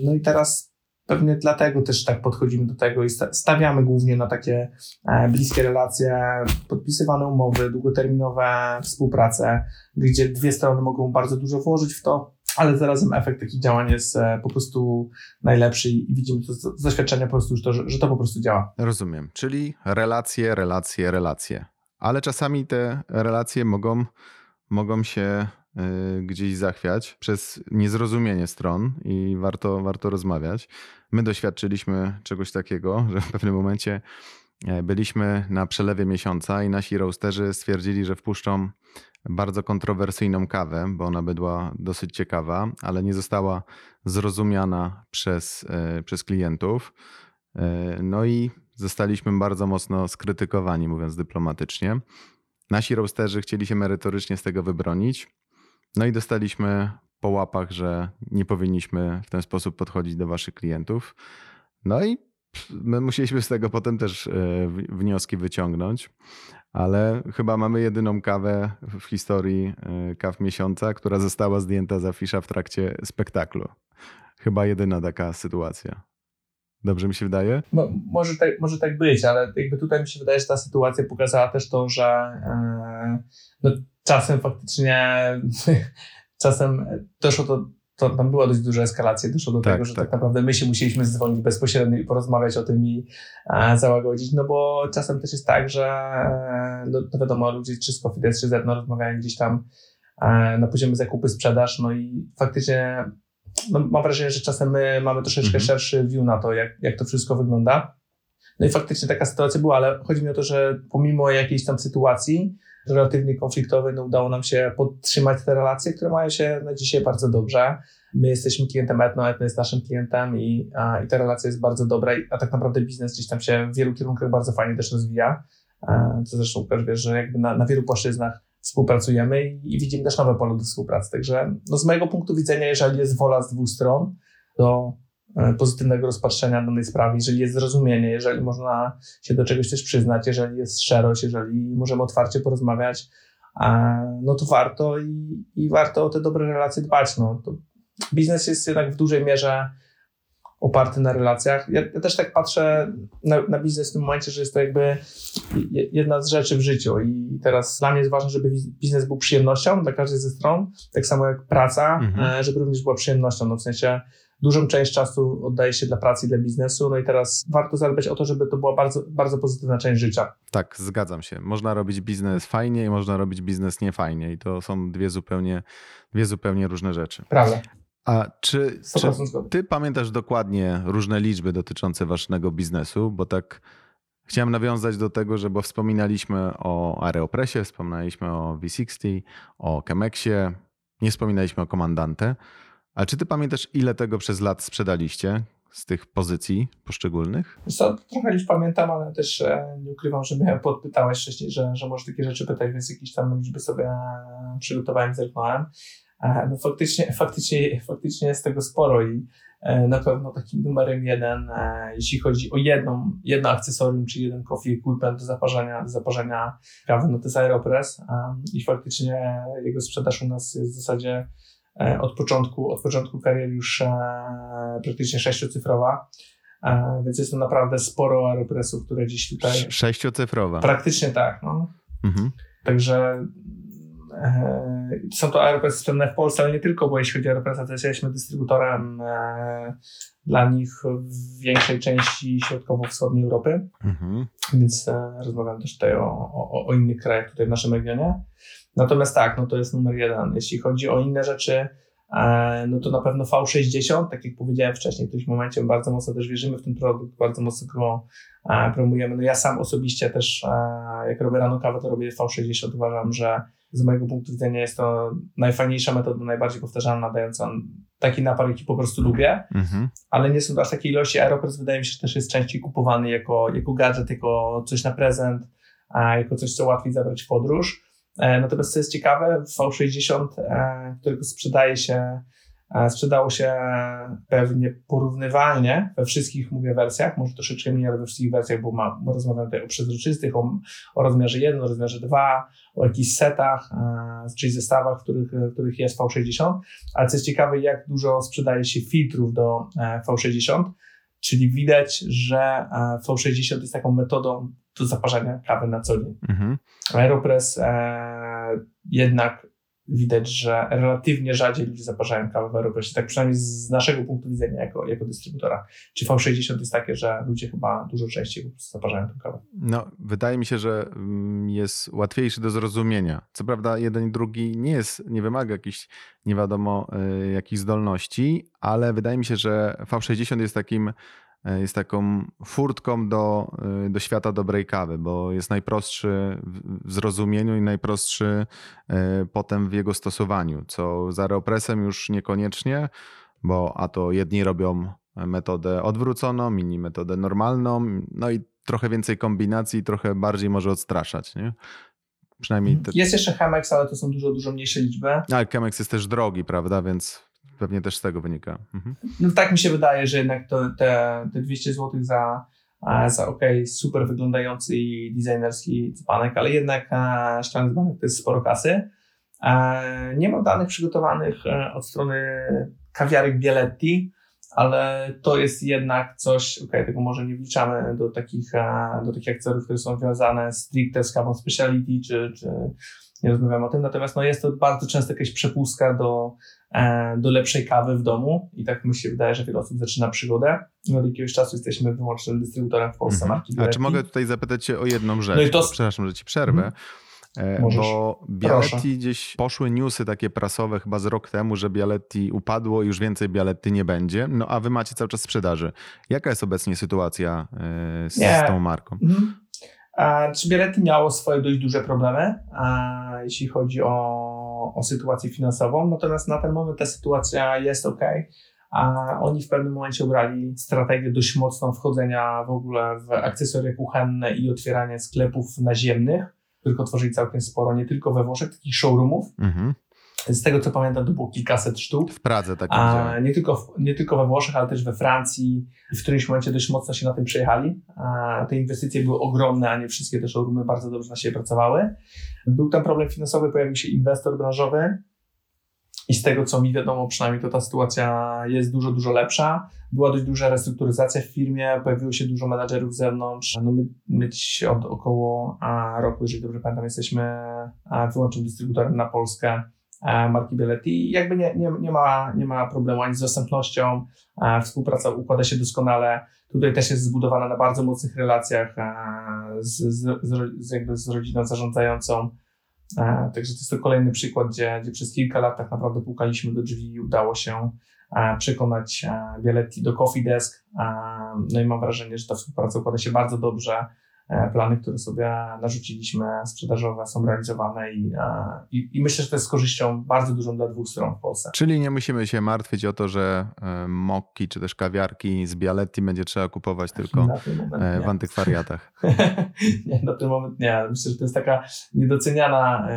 No i teraz pewnie dlatego też tak podchodzimy do tego i stawiamy głównie na takie e, bliskie relacje, podpisywane umowy, długoterminowe współpracę, gdzie dwie strony mogą bardzo dużo włożyć w to, ale zarazem efekt takich działań jest e, po prostu najlepszy i widzimy to z doświadczenia po prostu już to, że, to po prostu działa. Rozumiem, czyli relacje, relacje, relacje. Ale czasami te relacje mogą, mogą się gdzieś zachwiać przez niezrozumienie stron i warto, warto rozmawiać. My doświadczyliśmy czegoś takiego, że w pewnym momencie e, byliśmy na przelewie miesiąca i nasi roasterzy stwierdzili, że wpuszczą bardzo kontrowersyjną kawę, bo ona była dosyć ciekawa, ale nie została zrozumiana przez, e, przez klientów. E, no i zostaliśmy bardzo mocno skrytykowani, mówiąc dyplomatycznie. Nasi roasterzy chcieli się merytorycznie z tego wybronić. No i dostaliśmy po łapach, że nie powinniśmy w ten sposób podchodzić do waszych klientów. No i my musieliśmy z tego potem też e, wnioski wyciągnąć, ale chyba mamy jedyną kawę w historii e, kaw miesiąca, która została zdjęta z afisza w trakcie spektaklu. Chyba jedyna taka sytuacja. Dobrze mi się wydaje? Mo, może, tak, może tak być, ale jakby tutaj mi się wydaje, że ta sytuacja pokazała też to, że yy, no, czasem faktycznie, czasem doszło do, to tam była dość duża eskalacja, doszło do tak, tego, że tak. tak. naprawdę my się musieliśmy zdzwonić bezpośrednio i porozmawiać o tym i e, załagodzić, no bo czasem też jest tak, że e, no, to wiadomo, ludzie czy z Cofides, czy z Edno rozmawiają gdzieś tam na poziomie zakupy, sprzedaż, no i faktycznie no, mam wrażenie, że czasem my mamy troszeczkę mhm. szerszy view na to, jak, jak to wszystko wygląda. No i faktycznie taka sytuacja była, ale chodzi mi o to, że pomimo jakiejś tam sytuacji relatywnie konfliktowej, no udało nam się podtrzymać te relacje, które mają się na dzisiaj bardzo dobrze. My jesteśmy klientem Etno, Etno jest naszym klientem i, a, i ta relacja jest bardzo dobra, a tak naprawdę biznes gdzieś tam się w wielu kierunkach bardzo fajnie też rozwija. Co zresztą Łukasz wiesz, że jakby na, na wielu płaszczyznach współpracujemy i, i, widzimy też nowe pole do współpracy. Także no z mojego punktu widzenia, jeżeli jest wola z dwóch stron, to E, pozytywnego rozpatrzenia danej sprawy, jeżeli jest zrozumienie, jeżeli można się do czegoś też przyznać, jeżeli jest szczerość, jeżeli możemy otwarcie porozmawiać, no to warto i, i warto o te dobre relacje dbać. No, biznes jest jednak w dużej mierze oparty na relacjach. Ja, ja też tak patrzę na, na, biznes w tym momencie, że jest to jakby jedna z rzeczy w życiu i teraz dla mnie jest ważne, żeby biznes był przyjemnością dla każdej ze stron, tak samo jak praca, mhm. E, żeby również była przyjemnością, no w sensie dużą część czasu oddaje się dla pracy i dla biznesu, no i teraz warto zadbać o to, żeby to była bardzo, bardzo pozytywna część życia. Tak, zgadzam się. Można robić biznes fajnie i można robić biznes niefajnie i to są dwie zupełnie, dwie zupełnie różne rzeczy. Prawda. A czy, czy ty pamiętasz dokładnie różne liczby dotyczące waszego biznesu? Bo tak chciałem nawiązać do tego, że bo wspominaliśmy o Aeropressie, wspominaliśmy o V60, o Chemexie, nie wspominaliśmy o Komandante. A czy ty pamiętasz, ile tego przez lat sprzedaliście z tych pozycji poszczególnych? Co, trochę już pamiętam, ale też e, nie ukrywam, że mnie podpytałeś wcześniej, że, że może takie rzeczy pytać, więc jakieś tam liczby sobie e, przygotowałem, zerknąłem. E, no faktycznie, faktycznie, faktycznie jest tego sporo i na pewno takim numerem jeden, jeśli chodzi o jedną, jedno akcesorium, czy jeden coffee equipment do zaparzania, do zaparzania kawy, no to jest Aeropress i faktycznie jego sprzedaż u nas jest w zasadzie od początku, od początku kariery już e, praktycznie sześciocyfrowa. E, więc jest to naprawdę sporo aeropresów, które dziś tutaj. Sześciocyfrowa. Praktycznie tak. No. Mhm. Także są to aeropresy sprzedane w Polsce, ale nie tylko, bo jeśli chodzi o aeropresy, to jesteśmy dystrybutorem dla nich w większej części środkowo-wschodniej Europy. Mhm. Więc rozmawiam też tutaj o, o, o innych krajach tutaj w naszym regionie. Natomiast tak, no to jest numer jeden. Jeśli chodzi o inne rzeczy, e, no to na pewno V60, tak jak powiedziałem wcześniej, w którymś momencie bardzo mocno też wierzymy w ten produkt, bardzo mocno go e, promujemy. No ja sam osobiście też, e, jak robię rano kawę, to robię V60. Uważam, że z mojego punktu widzenia jest to najfajniejsza metoda, najbardziej powtarzalna, dająca taki napar, jaki po prostu lubię, mhm. ale nie są to aż takiej ilości. Aeropress wydaje mi się, że też jest częściej kupowany jako, jako gadżet, jako coś na prezent, jako coś, co łatwiej zabrać w podróż. E, natomiast co jest ciekawe, V60, e, którego sprzedaje się, e, sprzedało się pewnie porównywalnie we wszystkich, mówię, wersjach, może troszeczkę mniej, ale we wszystkich wersjach, bo, ma, rozmawiam tutaj o przezroczystych, o, o rozmiarze 1, o rozmiarze 2, o jakichś setach, czyli zestawach, w których, w których jest V60, ale co jest ciekawe, jak dużo sprzedaje się filtrów do V60, czyli widać, że V60 jest taką metodą do zaparzania kawy na co dzień. Mhm. Aeropress e, jednak widać, że relatywnie rzadziej ludzie zaparzają kawę w Aeropressie, tak przynajmniej z naszego punktu widzenia jako, jako dystrybutora. Czy V60 jest takie, że ludzie chyba dużo częściej po tę kawę? No, wydaje mi się, że mm, jest łatwiejszy do zrozumienia. Co prawda jeden i drugi nie jest, nie wymaga jakichś nie wiadomo y, jakich zdolności, ale wydaje mi się, że V60 jest takim jest taką furtką do, e, do świata dobrej kawy, bo jest najprostszy w zrozumieniu i najprostszy e, potem w jego stosowaniu, co za Aeropressem już niekoniecznie, bo a to jedni robią metodę odwróconą, inni metodę normalną, no i trochę więcej kombinacji, trochę bardziej może odstraszać. Nie? Przynajmniej te... Jest jeszcze Chemex, ale to są dużo, dużo mniejsze liczby. Ale Chemex jest też drogi, prawda, więc Pewnie też z tego wynika. Mhm. No tak mi się wydaje, że jednak to, te, te 200 zł za, za ok, super wyglądający i designerski dzbanek, ale jednak szklany dzbanek to jest sporo kasy. Nie mam danych przygotowanych e, od strony kawiarek Bieletti, ale to jest jednak coś, ok, tego może nie wliczamy do takich, do takich akcesoriów, które są związane stricte z kawą speciality, czy, czy nie rozmawiamy o tym, natomiast no jest to bardzo często jakaś przepustka do, e, do lepszej kawy w domu i tak mi się wydaje, że wiele osób zaczyna przygodę. No od jakiegoś czasu jesteśmy wyłącznym dystrybutorem w Polsce mhm. marki A czy mogę tutaj zapytać Cię o jedną rzecz? No i to... Przepraszam, że Ci przerwę. Mhm. E, Możesz. Bo Proszę. Bialetti gdzieś poszły newsy takie prasowe chyba z rok temu, że Bialetti upadło i już więcej Bialetti nie będzie. No a wy macie cały czas sprzedaży. Jaka jest obecnie sytuacja e, z, z tą marką? Mhm. A, Czy Bialetti miało swoje dość duże problemy, jeśli chodzi o, o sytuację finansową, natomiast na ten moment ta sytuacja jest ok. A oni w pewnym momencie obrali strategię dość mocną wchodzenia w ogóle w akcesoria kuchenne i otwierania sklepów naziemnych, których otworzyli całkiem sporo, nie tylko we Włoszech, takich showroomów. Mhm. Z tego co pamiętam, to było kilkaset sztuk. W Pradze tak A nie, tylko w, nie tylko we Włoszech, ale też we Francji. W którymś momencie dość mocno się na tym przejechali. A te inwestycje były ogromne, a nie wszystkie te showroomy bardzo dobrze na siebie pracowały. Był tam problem finansowy, pojawił się inwestor branżowy. I z tego, co mi wiadomo, przynajmniej to ta sytuacja jest dużo, dużo lepsza. Była dość duża restrukturyzacja w firmie, pojawiło się dużo menadżerów z zewnątrz. No my, my dziś od około roku, jeżeli dobrze pamiętam, jesteśmy wyłącznym dystrybutorem na Polskę marki Bialetti i jakby nie, nie, nie, ma, nie ma problemu ani z dostępnością, e, współpraca układa się doskonale. Tutaj też jest zbudowana na bardzo mocnych relacjach e, z, z, z, jakby z rodziną zarządzającą. E, Także to jest to kolejny przykład, gdzie, gdzie przez kilka lat tak naprawdę pukaliśmy do drzwi i udało się e, przekonać e, Bialetti do Coffee Desk. E, No i mam wrażenie, że ta współpraca układa się bardzo dobrze. E, Plany, które sobie narzuciliśmy, sprzedażowe, są realizowane i, e, i, i myślę, że to jest z korzyścią bardzo dużą dla dwóch stron w Polsce. Czyli nie musimy się martwić o to, że e, mokki czy też kawiarki z Bialetti będzie trzeba kupować tylko w antykwariatach. nie, na ten moment nie. Myślę, że to jest taka niedoceniana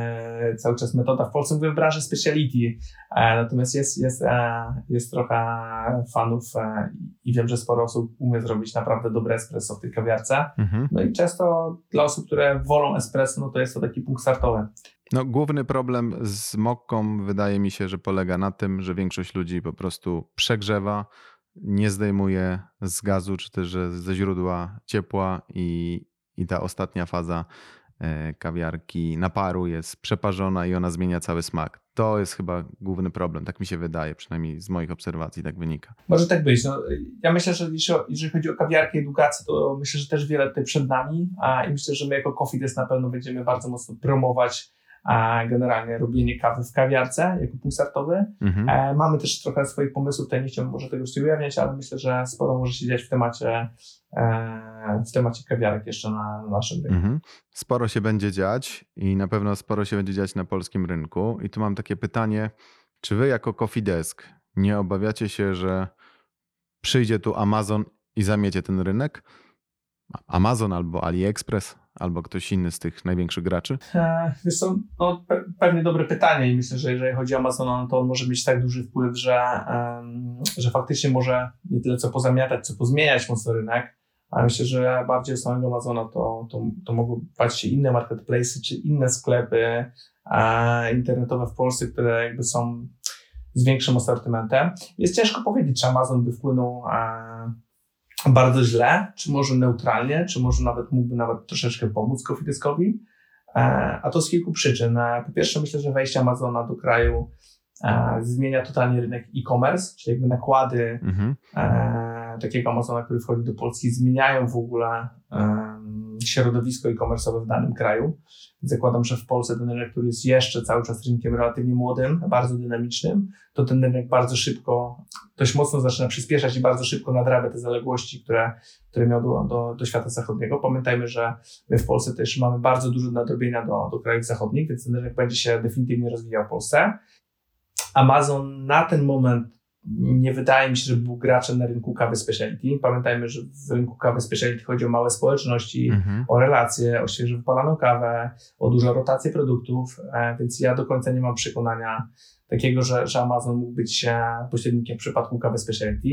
cały czas metoda w Polsce, mówię w branży speciality. Natomiast jest, jest, jest trochę fanów i wiem, że sporo osób umie zrobić naprawdę dobre espresso w tej kawiarce. Mhm. No i często dla osób, które wolą espresso, no to jest to taki punkt startowy. No, główny problem z mokką wydaje mi się, że polega na tym, że większość ludzi po prostu przegrzewa, nie zdejmuje z gazu czy też ze źródła ciepła i, i ta ostatnia faza e, kawiarki naparu jest przeparzona i ona zmienia cały smak. To jest chyba główny problem, tak mi się wydaje, przynajmniej z moich obserwacji tak wynika. Może tak być. No, ja myślę, że jeżeli chodzi o kawiarkę i edukację, to myślę, że też wiele tutaj przed nami a, i myślę, że my jako Coffee Desk na pewno będziemy bardzo mocno promować a, generalnie robienie kawy w kawiarce jako punkt startowy. Mhm. E, mamy też trochę swoich pomysłów, tutaj nie chciałbym może tego nie ujawniać, ale myślę, że sporo może się dziać w temacie, w temacie kawiarek jeszcze na, na naszym rynku. Mhm. Sporo się będzie dziać i na pewno sporo się będzie dziać na polskim rynku. I tu mam takie pytanie, czy wy jako Coffee Desk nie obawiacie się, że przyjdzie tu Amazon i zamiecie ten rynek? Amazon albo AliExpress, albo ktoś inny z tych największych graczy? E, Wiesz co, no, pe- pewnie dobre pytanie i myślę, że jeżeli chodzi o Amazona, no to on może mieć tak duży wpływ, że, em, że faktycznie może nie tyle co pozamiatać, co pozmieniać mocno rynek, ale myślę, że bardziej samego Amazona to, to, to mogą bać się inne marketplace'y czy inne sklepy e, internetowe w Polsce, które jakby są z większym asortymentem. Jest ciężko powiedzieć, czy Amazon by wpłynął bardzo źle, czy może neutralnie, czy może nawet mógłby nawet troszeczkę pomóc Coffee Deskowi. E, A to z kilku przyczyn. Po pierwsze, myślę, że wejście Amazona do kraju zmienia totalnie rynek e-commerce, czyli jakby nakłady Mhm. Takiego Amazona, który wchodzi do Polski, zmieniają w ogóle środowisko e-commerce'owe w danym kraju. Zakładam, że w Polsce ten rynek, który jest jeszcze cały czas rynkiem relatywnie młodym, bardzo dynamicznym, to ten rynek bardzo szybko, dość mocno zaczyna przyspieszać i bardzo szybko nadrabia te zaległości, które, które miał do, do, do świata zachodniego. Pamiętajmy, że my w Polsce też mamy bardzo dużo nadrobienia do, do krajów zachodnich, więc ten rynek będzie się definitywnie rozwijał w Polsce. Amazon na ten moment nie wydaje mi się, że był graczem na rynku kawy specialty. Pamiętajmy, że w rynku kawy specialty chodzi o małe społeczności, Mhm. o relacje, o świeżo wypalaną kawę, o dużą rotację produktów, e, więc ja do końca nie mam przekonania takiego, że, że Amazon mógł być e, pośrednikiem w przypadku kawy specialty.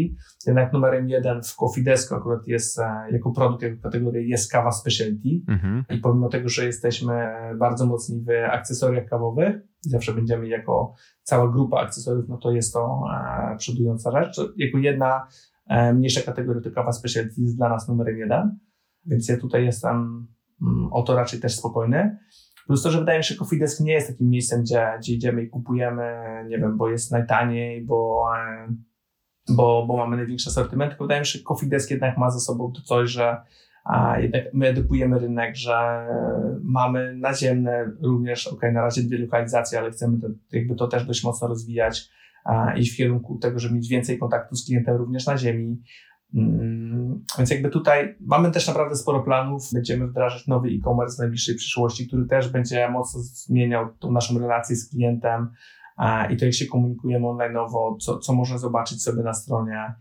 Jednak numerem jeden w Coffee Desk akurat jest e, jako produkt, jako kategoria jest kawa specialty. Mhm. I pomimo tego, że jesteśmy bardzo mocni w akcesoriach kawowych, zawsze będziemy jako cała grupa akcesoriów, no to jest to e, przodująca rzecz. Jako jedna e, mniejsza kategoria to kawa specialty jest dla nas numerem jeden, więc ja tutaj jestem mm, o to raczej też spokojny. Plus to, że wydaje mi się, że Coffee Desk nie jest takim miejscem, gdzie, gdzie idziemy i kupujemy, nie wiem, bo jest najtaniej, bo, e, bo, bo mamy największy asortyment, tylko wydaje mi się, że Coffee Desk jednak ma za sobą to coś, że a jednak my edukujemy rynek, że mamy naziemne również, ok, na razie dwie lokalizacje, ale chcemy to, jakby to też dość mocno rozwijać, a, w kierunku tego, żeby mieć więcej kontaktu z klientem również na ziemi. Mm, więc jakby tutaj mamy też naprawdę sporo planów. Będziemy wdrażać nowy e-commerce w najbliższej przyszłości, który też będzie mocno zmieniał tą naszą relację z klientem i to jak się komunikujemy online'owo, co, co można zobaczyć sobie na stronie.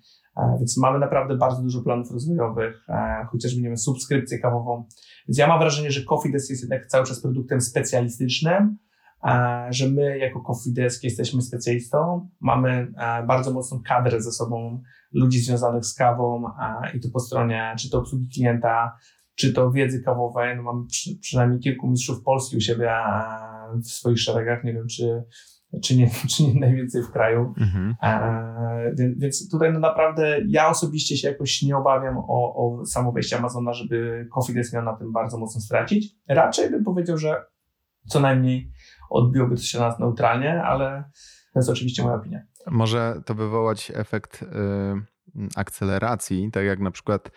Więc mamy naprawdę bardzo dużo planów rozwojowych, chociażby, nie wiem, subskrypcję kawową. Więc ja mam wrażenie, że Coffee Desk jest jednak cały czas produktem specjalistycznym, że my jako Coffee Desk jesteśmy specjalistą, mamy bardzo mocną kadrę ze sobą ludzi związanych z kawą i to po stronie czy to obsługi klienta, czy to wiedzy kawowej. No mamy przy, przynajmniej kilku mistrzów Polski u siebie w swoich szeregach. Nie wiem, czy, czy, nie, czy nie najwięcej w kraju. Mhm. E, więc, więc, tutaj no naprawdę ja osobiście się jakoś nie obawiam o, o samo wejście Amazona, żeby Desk miał na tym bardzo mocno stracić. Raczej bym powiedział, że co najmniej odbiłoby to się nas neutralnie, ale to jest oczywiście moja opinia. Może to wywołać efekt y, akceleracji, tak jak na przykład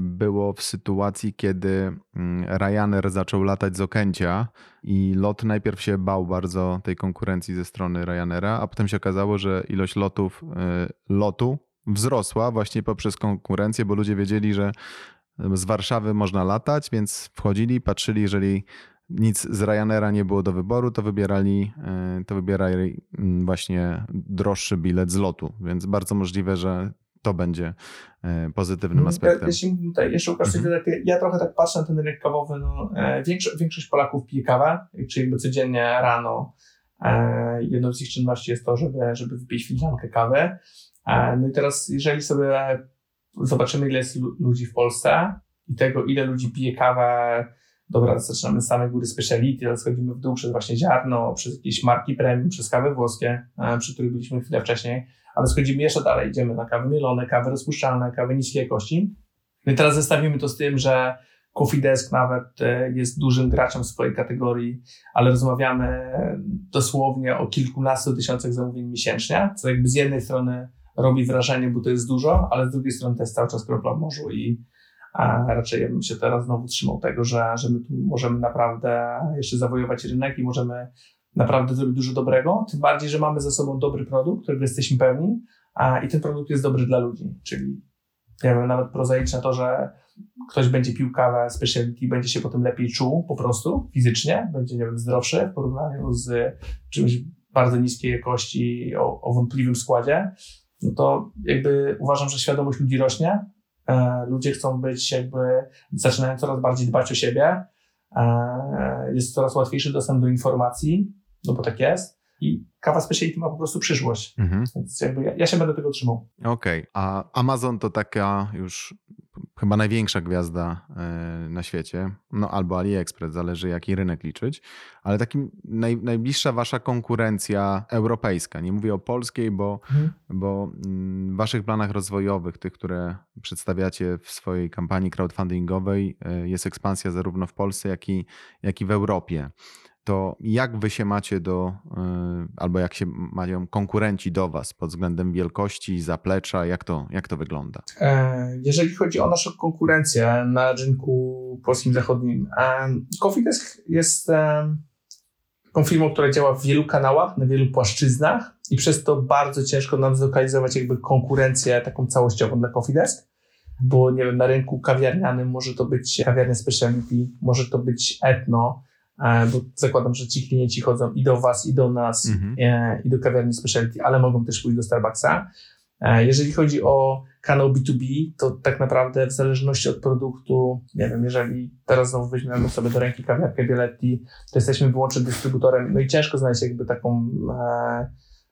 było w sytuacji, kiedy mm, Ryanair zaczął latać z Okęcia i lot najpierw się bał bardzo tej konkurencji ze strony Ryanaira, a potem się okazało, że ilość lotów y, lotu wzrosła właśnie poprzez konkurencję, bo ludzie wiedzieli, że z Warszawy można latać, więc wchodzili, patrzyli, jeżeli nic z Ryanaira nie było do wyboru, to wybierali, e, to wybierali mm, właśnie droższy bilet z lotu, więc bardzo możliwe, że to będzie e, pozytywnym mm, aspektem. Jeśli tutaj jeszcze Łukasz mhm. ja trochę tak patrzę na ten rynek kawowy, no, e, większość, większość Polaków pije kawę, czyli jakby codziennie rano jedną z ich czynności jest to, żeby, żeby wypić filiżankę kawy. No i teraz, jeżeli sobie zobaczymy, ile jest ludzi w Polsce i tego, ile ludzi pije kawę dobra, zaczynamy z samej góry speciality, ale schodzimy w dół przez właśnie ziarno, przez jakieś marki premium, przez kawy włoskie, e, przy których byliśmy chwilę wcześniej, ale schodzimy jeszcze dalej, idziemy na kawy mielone, kawy rozpuszczalne, kawy niskiej jakości. No i teraz zestawimy to z tym, że Coffee Desk nawet e, jest dużym graczem w swojej kategorii, ale rozmawiamy dosłownie o kilkunastu tysiącach zamówień miesięcznie, co jakby z jednej strony robi wrażenie, bo to jest dużo, ale z drugiej strony to jest cały czas kropla w morzu i a raczej ja bym się teraz znowu trzymał tego, że, że my tu możemy naprawdę jeszcze zawojować rynek i możemy naprawdę zrobić dużo dobrego, tym bardziej, że mamy ze sobą dobry produkt, którego jesteśmy pewni a, i ten produkt jest dobry dla ludzi, czyli ja wiem, nawet prozaiczne to, że ktoś będzie pił kawę speciality, będzie się potem lepiej czuł po prostu fizycznie, będzie, nie wiem, zdrowszy w porównaniu z czymś bardzo niskiej jakości, o, o wątpliwym składzie, no to jakby uważam, że świadomość ludzi rośnie, ludzie chcą być jakby, zaczynają coraz bardziej dbać o siebie, e, jest coraz łatwiejszy dostęp do informacji, no bo tak jest. I kawa speciality ma po prostu przyszłość. Mhm. Więc jakby ja, ja, się będę tego trzymał. Okej, okay. a Amazon to taka już chyba największa gwiazda e, na świecie, no albo AliExpress, zależy jaki rynek liczyć, ale takim naj, najbliższa wasza konkurencja europejska, nie mówię o polskiej, bo, mhm. bo mm, w waszych planach rozwojowych, tych, które przedstawiacie w swojej kampanii crowdfundingowej, e, jest ekspansja zarówno w Polsce, jak i, jak i w Europie to jak wy się macie do, e, albo jak się mają konkurenci do was pod względem wielkości, zaplecza, jak to, jak to wygląda? E, jeżeli chodzi o naszą konkurencję na rynku polskim zachodnim, e, Coffee Desk jest taką firmą, która działa w wielu kanałach, na wielu płaszczyznach i przez to bardzo ciężko nam zlokalizować jakby konkurencję taką całościową dla Coffee Desk bo nie wiem, na rynku kawiarnianym może to być kawiarnia speciality, może to być etno, E, bo zakładam, że ci klienci chodzą i do Was, i do nas, mhm. E, i do kawiarni specialty, ale mogą też pójść do Starbucksa. E, jeżeli chodzi o kanał B2B, to tak naprawdę w zależności od produktu, nie wiem, jeżeli teraz znowu weźmiemy sobie do ręki kawiarkę Bialetti, to jesteśmy wyłącznie dystrybutorem, no i ciężko znaleźć jakby taką e,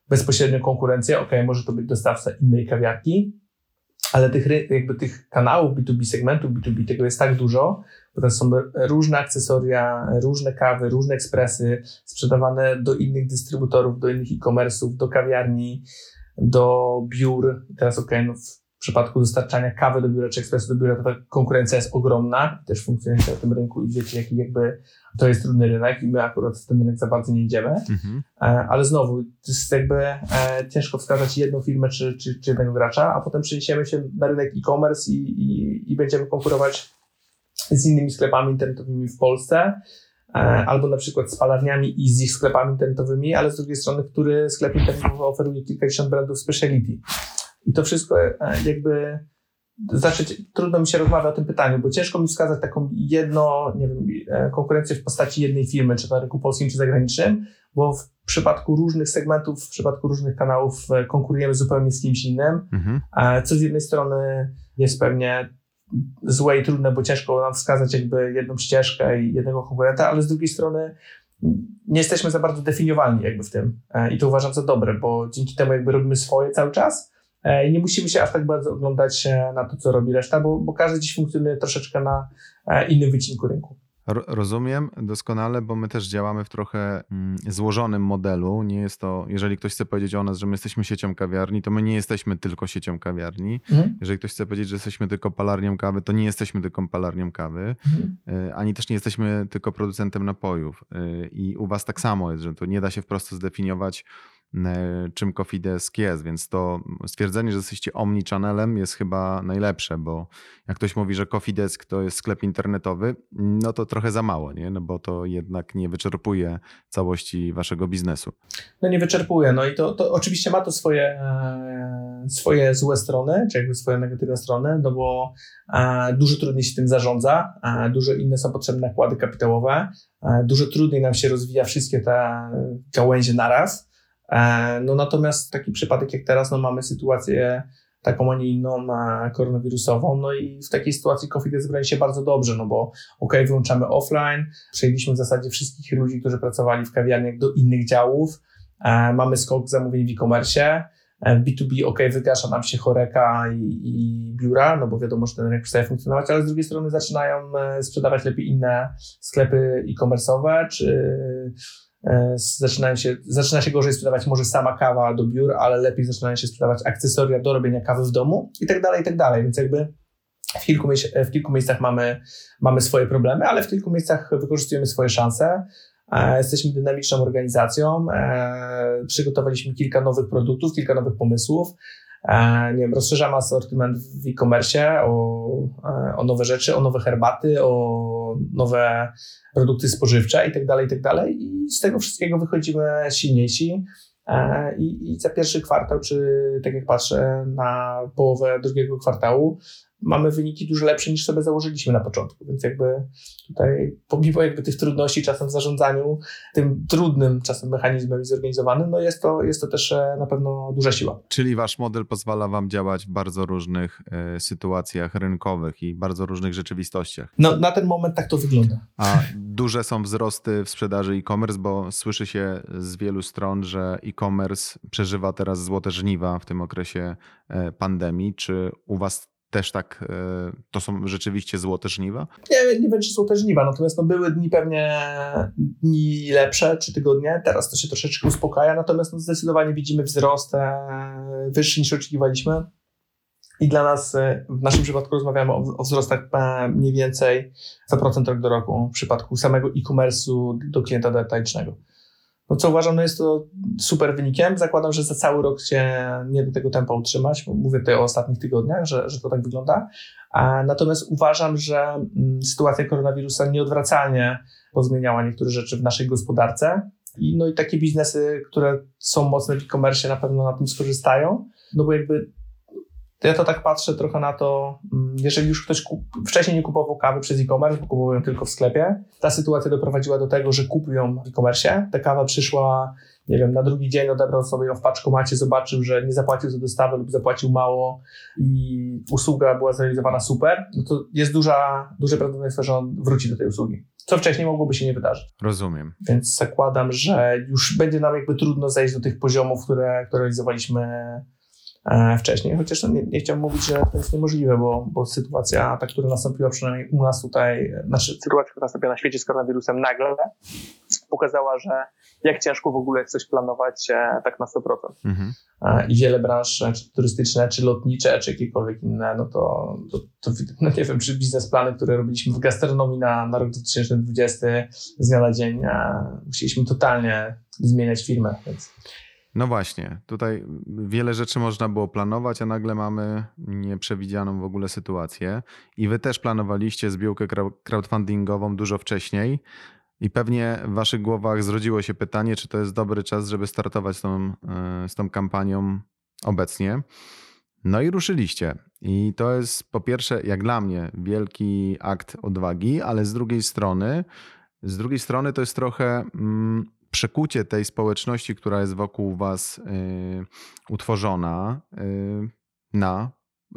bezpośrednią konkurencję. Ok, może to być dostawca innej kawiarki, ale tych, jakby tych kanałów B2B, segmentów B2B, tego jest tak dużo, bo tam są różne akcesoria, różne kawy, różne ekspresy sprzedawane do innych dystrybutorów, do innych e-commerce'ów, do kawiarni, do biur. teraz ok, no w przypadku dostarczania kawy do biura czy ekspresu do biura, to ta konkurencja jest ogromna, też funkcjonuje na tym rynku i wiecie, jaki jakby to jest trudny rynek i my akurat w ten rynek za bardzo nie idziemy. Mhm. E, ale znowu, to jest jakby e, ciężko wskazać jedną firmę czy, czy, czy jednego gracza, a potem przeniesiemy się na rynek e-commerce i, i, i będziemy konkurować z innymi sklepami internetowymi w Polsce, e, albo na przykład z palarniami i z ich sklepami internetowymi, ale z drugiej strony, który sklep internetowy oferuje kilkadziesiąt brandów speciality. I to wszystko e, jakby zacząć, trudno mi się rozmawia o tym pytaniu, bo ciężko mi wskazać taką jedno, nie wiem, e, konkurencję w postaci jednej firmy, czy na rynku polskim, czy zagranicznym, bo w przypadku różnych segmentów, w przypadku różnych kanałów e, konkurujemy zupełnie z kimś innym, mhm. co z jednej strony jest pewnie złe i trudne, bo ciężko nam wskazać jakby jedną ścieżkę i jednego konkurenta, ale z drugiej strony nie jesteśmy za bardzo definiowalni jakby w tym i to uważam za dobre, bo dzięki temu jakby robimy swoje cały czas i nie musimy się aż tak bardzo oglądać na to, co robi reszta, bo, bo każdy dziś funkcjonuje troszeczkę na e, innym wycinku rynku. Rozumiem doskonale, bo my też działamy w trochę mm, złożonym modelu. Nie jest to, jeżeli ktoś chce powiedzieć o nas, że my jesteśmy siecią kawiarni, to my nie jesteśmy tylko siecią kawiarni. Mhm. Jeżeli ktoś chce powiedzieć, że jesteśmy tylko palarnią kawy, to nie jesteśmy tylko palarnią kawy, mhm. Ani też nie jesteśmy tylko producentem napojów. I u was tak samo jest, że to nie da się wprost zdefiniować E, czym Cofidesk jest, więc to stwierdzenie, że jesteście omnichannelem jest chyba najlepsze, bo jak ktoś mówi, że Cofidesk to jest sklep internetowy, no to trochę za mało, nie? No bo to jednak nie wyczerpuje całości waszego biznesu. No nie wyczerpuje, no i to, to oczywiście ma to swoje, e, swoje złe strony, czy jakby swoje negatywne strony, no bo e, dużo trudniej się tym zarządza, dużo inne są potrzebne nakłady kapitałowe, dużo trudniej nam się rozwija wszystkie te gałęzie naraz, E, no natomiast taki przypadek jak teraz, no mamy sytuację taką, a nie inną koronawirusową, no i w takiej sytuacji COVID zebrali się bardzo dobrze, no bo ok, wyłączamy offline, przejęliśmy w zasadzie wszystkich ludzi, którzy pracowali w kawiarniach do innych działów, e, mamy skok zamówień w e-commerce, e, w B2B, ok, wygasza nam się choreka i, i, biura, no bo wiadomo, że ten rynek przestaje funkcjonować, ale z drugiej strony zaczynają sprzedawać lepiej inne sklepy e-commerce'owe, czy E, zaczynają się, zaczyna się gorzej sprzedawać może sama kawa do biur, ale lepiej zaczynają się sprzedawać akcesoria do robienia kawy w domu i tak dalej, i tak dalej. Więc jakby w kilku, w kilku miejscach mamy, mamy swoje problemy, ale w kilku miejscach wykorzystujemy swoje szanse. E, jesteśmy dynamiczną organizacją. E, przygotowaliśmy kilka nowych produktów, kilka nowych pomysłów. Nie wiem, rozszerzamy asortyment w e-commerce o, o nowe rzeczy, o nowe herbaty, o nowe produkty spożywcze i tak dalej, i tak. I z tego wszystkiego wychodzimy silniejsi. E, I, I za pierwszy kwartał, czy tak jak patrzę na połowę drugiego kwartału, mamy wyniki dużo lepsze niż sobie założyliśmy na początku, więc jakby tutaj pomimo jakby tych trudności czasem w zarządzaniu tym trudnym czasem mechanizmem i zorganizowanym, no jest to, jest to też e, na pewno duża siła. Czyli wasz model pozwala wam działać w bardzo różnych y, sytuacjach rynkowych i bardzo różnych rzeczywistościach. No na ten moment tak to wygląda. A duże są wzrosty w sprzedaży e-commerce, bo słyszy się z wielu stron, że e-commerce przeżywa teraz złote żniwa w tym okresie e, pandemii. Czy u was też tak, e, to są rzeczywiście złote żniwa? Nie, nie wiem, czy złote żniwa, natomiast no, były dni pewnie dni lepsze, czy tygodnie, teraz to się troszeczkę uspokaja, natomiast no, zdecydowanie widzimy wzrost e, wyższy niż oczekiwaliśmy. I dla nas, e, w naszym przypadku rozmawiamy o, o wzrostach mniej więcej za procent rok do roku w przypadku samego e-commerce'u do klienta detalicznego. No co uważam, no jest to super wynikiem. Zakładam, że za cały rok się nie do tego tempa utrzymać. Mówię tutaj o ostatnich tygodniach, że, że to tak wygląda. A natomiast uważam, że mm, sytuacja koronawirusa nieodwracalnie pozmieniała niektóre rzeczy w naszej gospodarce. I, no i takie biznesy, które są mocne w e-commerce na pewno na tym skorzystają, no bo jakby to ja to tak patrzę trochę na to, mm, jeżeli już ktoś kup, wcześniej nie kupował kawy przez e-commerce, bo kupował ją tylko w sklepie, ta sytuacja doprowadziła do tego, że kupił ją w e-commerce, ta kawa przyszła, nie wiem, na drugi dzień odebrał sobie ją w paczkomacie, zobaczył, że nie zapłacił za dostawę lub zapłacił mało i usługa była zrealizowana super, no to jest duża, duże prawdopodobieństwo, że on wróci do tej usługi. Co wcześniej mogłoby się nie wydarzyć. Rozumiem. Więc zakładam, że już będzie nam jakby trudno zejść do tych poziomów, które, które realizowaliśmy wcześniej, chociaż no nie, nie chciałbym mówić, że to jest niemożliwe, bo, bo sytuacja, ta, która nastąpiła przynajmniej u nas tutaj, znaczy sytuacja, która nastąpiła na świecie z koronawirusem nagle, pokazała, że jak ciężko w ogóle coś planować e, tak na 100%. Mhm. E, I wiele branż, czy turystyczne, czy lotnicze, czy jakiekolwiek inne, no to, to, to no nie wiem, czy biznesplany, które robiliśmy w gastronomii na, na rok 2020 z dnia na dzień, musieliśmy totalnie zmieniać firmę, więc No właśnie, tutaj wiele rzeczy można było planować, a nagle mamy nieprzewidzianą w ogóle sytuację. I wy też planowaliście zbiórkę crowdfundingową dużo wcześniej. I pewnie w waszych głowach zrodziło się pytanie, czy to jest dobry czas, żeby startować z tą, e, z tą kampanią obecnie. No i ruszyliście. I to jest po pierwsze, jak dla mnie, wielki akt odwagi, ale z drugiej strony, z drugiej strony to jest trochę mm, przekucie tej społeczności, która jest wokół was y, utworzona y, na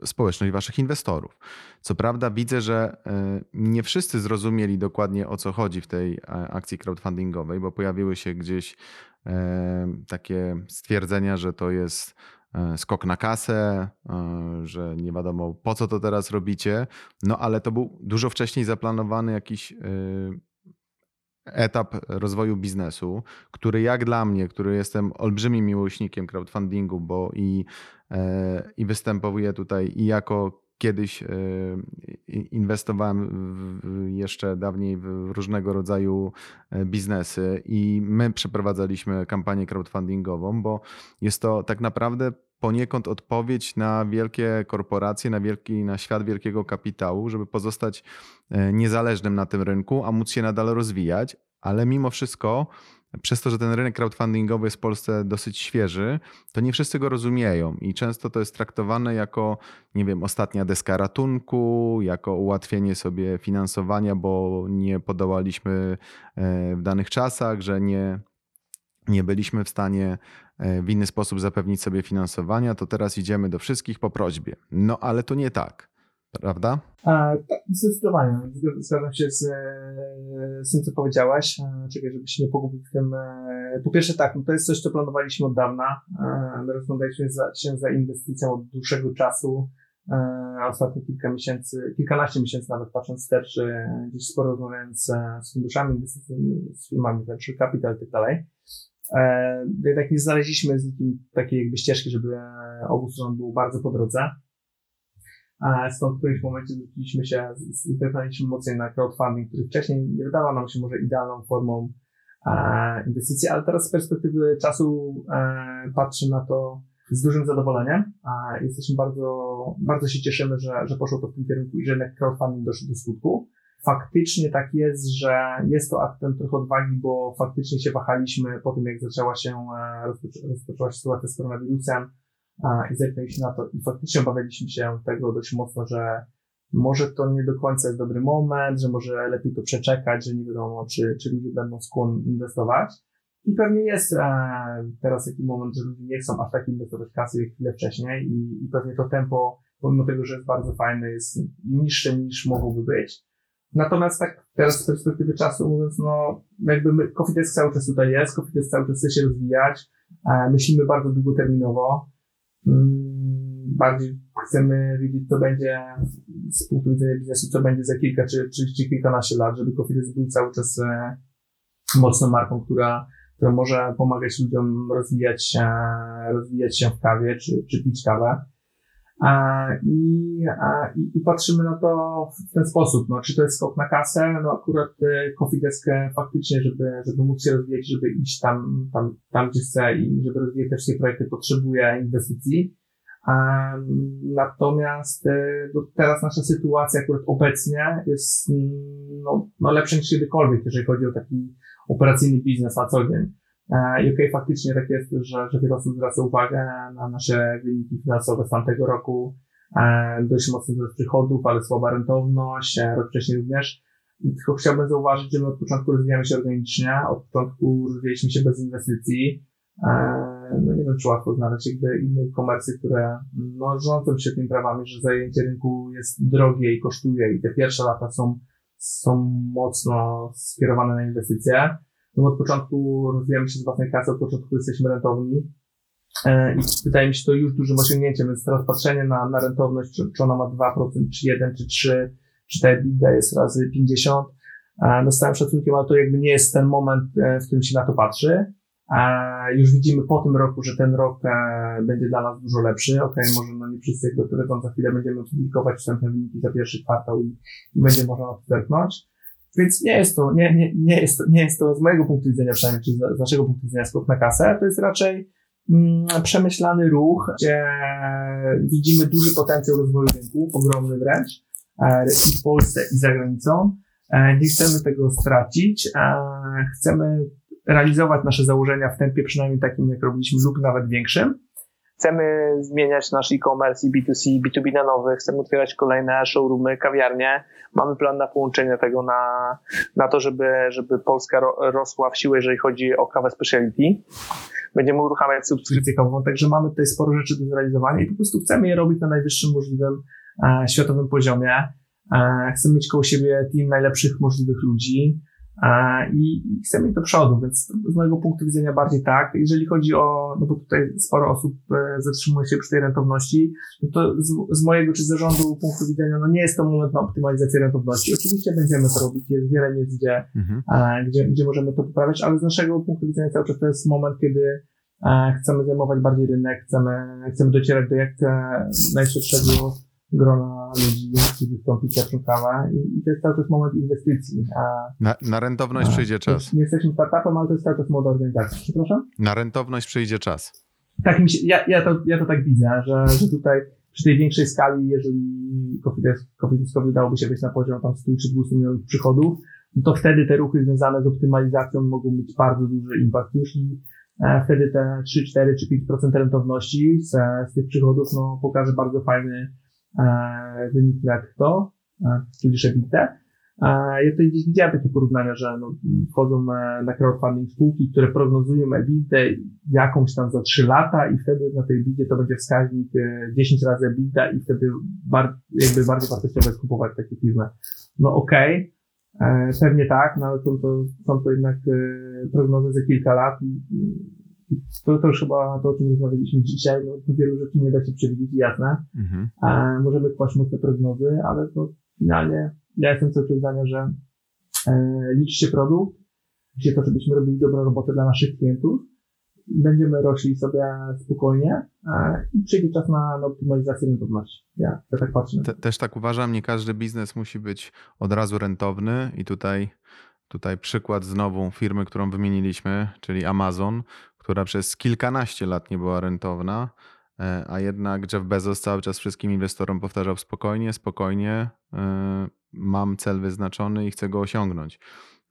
społeczność waszych inwestorów. Co prawda widzę, że y, nie wszyscy zrozumieli dokładnie o co chodzi w tej e, akcji crowdfundingowej, bo pojawiły się gdzieś e, takie stwierdzenia, że to jest e, skok na kasę, że nie wiadomo po co to teraz robicie, no ale to był dużo wcześniej zaplanowany jakiś etap rozwoju biznesu, który jak dla mnie, który jestem olbrzymim miłośnikiem crowdfundingu, bo i, e, i występuję tutaj i jako kiedyś e, inwestowałem w, jeszcze dawniej w różnego rodzaju e, biznesy i my przeprowadzaliśmy kampanię crowdfundingową, bo jest to tak naprawdę poniekąd odpowiedź na wielkie korporacje, na, wielki, na świat wielkiego kapitału, żeby pozostać e, niezależnym na tym rynku, a móc się nadal rozwijać. Ale mimo wszystko, przez to, że ten rynek crowdfundingowy jest w Polsce dosyć świeży, to nie wszyscy go rozumieją i często to jest traktowane jako, nie wiem, ostatnia deska ratunku, jako ułatwienie sobie finansowania, bo nie podołaliśmy e, w danych czasach, że nie, nie byliśmy w stanie w inny sposób zapewnić sobie finansowania, to teraz idziemy do wszystkich po prośbie. No ale to nie tak, prawda? A, tak, zdecydowanie. Zgadzam się z, z tym, co powiedziałaś. Czekaj, żeby się nie pogubić w tym. E, po pierwsze tak, no to jest coś, co planowaliśmy od dawna. E, my rozglądaliśmy się za inwestycją od dłuższego czasu. Ostatnie kilka miesięcy, kilkanaście miesięcy nawet patrząc wstecz, gdzieś sporo rozmawiając z funduszami inwestycyjnymi, z firmami venture capital i tak dalej. E, jednak nie znaleźliśmy z nikim takiej jakby ścieżki, żeby obu stron było bardzo po drodze. E, stąd w którymś momencie zwróciliśmy się, zdecydowaliśmy mocniej na crowdfunding, który wcześniej nie wydawał nam się może idealną formą e, inwestycji, ale teraz z perspektywy czasu patrzę na to z dużym zadowoleniem. Jesteśmy bardzo, bardzo się cieszymy, że, że poszło to w tym kierunku i że jednak crowdfunding doszedł do skutku faktycznie tak jest, że jest to aktem trochę odwagi, bo faktycznie się wahaliśmy po tym, jak zaczęła się, e, rozpoczęła się sytuacja z koronawirusem i zerknęliśmy na to i faktycznie obawialiśmy się tego dość mocno, że może to nie do końca jest dobry moment, że może lepiej to przeczekać, że nie wiadomo, czy, czy ludzie będą skłonni inwestować. I pewnie jest e, teraz taki moment, że ludzie nie chcą aż tak inwestować kasy jak chwilę wcześniej i, i pewnie to tempo, pomimo tego, że jest bardzo fajne, jest niższe niż mogłoby być. Natomiast tak teraz z perspektywy czasu mówiąc, no jakby my, Coffee cały czas tutaj jest, Coffee cały czas chce się rozwijać, e, myślimy bardzo długoterminowo, mm, bardziej chcemy wiedzieć, co będzie z punktu widzenia biznesu, co będzie za kilka czy, czy, czy kilkanaście lat, żeby Coffee był cały czas e, mocną marką, która, która może pomagać ludziom rozwijać się, rozwijać się w kawie, czy, czy pić kawę. I, i, I, patrzymy na to w ten sposób, no, czy to jest skok na kasę, no akurat Coffee Desk e, faktycznie, żeby, żeby móc się rozwijać, żeby iść tam, tam, tam gdzie chce i żeby rozwijać te wszystkie projekty, potrzebuje inwestycji. Natomiast e, no, teraz nasza sytuacja akurat obecnie jest no, no lepsza niż kiedykolwiek, jeżeli chodzi o taki operacyjny biznes na co dzień. E, I okej, okay, faktycznie tak jest, że, że wiele osób zwraca uwagę na nasze wyniki finansowe z tamtego roku. E, dość mocny wzrost przychodów, ale słaba rentowność, e, rok wcześniej również. Tylko chciałbym zauważyć, że my od początku rozwijamy się organicznie, od początku rozwijaliśmy się bez inwestycji. No nie wiem, czy łatwo znaleźć jakby innej komercji, które no, rządzą się tymi prawami, że zajęcie rynku jest drogie i kosztuje i te pierwsze lata są, są mocno skierowane na inwestycje. No od początku rozwijamy się z własnej kasy, od początku jesteśmy rentowni. E, I wydaje mi się to już dużym osiągnięciem, więc teraz patrzenie na, na rentowność, czy, czy ona ma 2%, czy 1, czy 3, czy ta EBITDA jest razy 50, e, no z całym szacunkiem, ale to jakby nie jest ten moment, e, w którym się na to patrzy. Już widzimy po tym roku, że ten rok będzie dla nas dużo lepszy. Ok, może no nie wszyscy jakby wiedzą, za chwilę będziemy publikować wstępne wyniki za pierwszy kwartał i, i będzie można na to zerknąć. Więc nie jest to, nie, nie, nie, jest to, nie jest to z mojego punktu widzenia przynajmniej, czy z naszego punktu widzenia skok na kasę, to jest raczej mm, przemyślany ruch, gdzie widzimy duży potencjał rozwoju rynku, ogromny wręcz, e, i w Polsce i za granicą. E, nie chcemy tego stracić. E, chcemy realizować nasze założenia w tempie przynajmniej takim, jak robiliśmy, lub nawet większym. Chcemy zmieniać nasz e-commerce i B2C, i B2B na nowy, chcemy otwierać kolejne showroomy, kawiarnie. Mamy plan na połączenie tego na, na to, żeby, żeby Polska ro, rosła w siłę, jeżeli chodzi o kawę speciality. Będziemy uruchamiać subskrypcję kawową, także mamy tutaj sporo rzeczy do zrealizowania i po prostu chcemy je robić na najwyższym możliwym e, światowym poziomie. E, chcemy mieć koło siebie team najlepszych możliwych ludzi i chcemy iść do przodu, więc z mojego punktu widzenia bardziej tak. Jeżeli chodzi o, no bo tutaj sporo osób e, zatrzymuje się przy tej rentowności, no to z, z mojego czy zarządu punktu widzenia, no nie jest to moment na optymalizację rentowności. Oczywiście będziemy to robić, jest wiele miejsc, gdzie, mhm. gdzie, gdzie możemy to poprawiać, ale z naszego punktu widzenia cały czas to jest moment, kiedy chcemy zajmować bardziej rynek, chcemy, chcemy docierać do jak najszerszego grona ludzi, którzy chcą pierwszą kawę i, i to jest cały czas moment inwestycji. A, na, na rentowność a, przyjdzie czas. Nie jesteśmy startupem, ale to jest cały czas młoda organizacja. Przepraszam? Na rentowność przyjdzie czas. Tak mi się, ja, ja, to, ja to tak widzę, że, że tutaj przy tej większej skali, jeżeli Cofideskowi dałoby się wejść na poziom tam 100 czy 200 milionów przychodów, no to wtedy te ruchy związane z optymalizacją mogą mieć bardzo duży impact już i e, wtedy te 3, 4 czy 5% rentowności z, z tych przychodów no, pokaże bardzo fajny E, wynik netto, e, czyli. E, ja tutaj gdzieś widziałem takie porównania, że no, wchodzą na crowdfunding spółki, które prognozują EBITDA jakąś tam za 3 lata i wtedy na tej EBITDA to będzie wskaźnik 10 razy EBITDA i wtedy bar, jakby bardziej wartościowe jest kupować takie firmy. No okej, okay, pewnie tak, no ale są to, są to jednak prognozy za kilka lat i to, to już chyba to, o czym rozmawialiśmy dzisiaj, no wielu rzeczy nie da się przewidzieć, jasne. Mhm. E, możemy kłaść mocne prognozy, ale to finalnie ja jestem co zdania, że e, liczy się produkt, liczy się to, żebyśmy robili dobrą robotę dla naszych klientów, będziemy rośli sobie spokojnie e, i przyjdzie czas na, na optymalizację rentowności. Ja, ja tak patrzę. Te, też tak uważam, nie każdy biznes musi być od razu rentowny i tutaj Tutaj przykład znowu firmy, którą wymieniliśmy, czyli Amazon, która przez kilkanaście lat nie była rentowna, e, a jednak Jeff Bezos cały czas wszystkim inwestorom powtarzał spokojnie, spokojnie, e, mam cel wyznaczony i chcę go osiągnąć.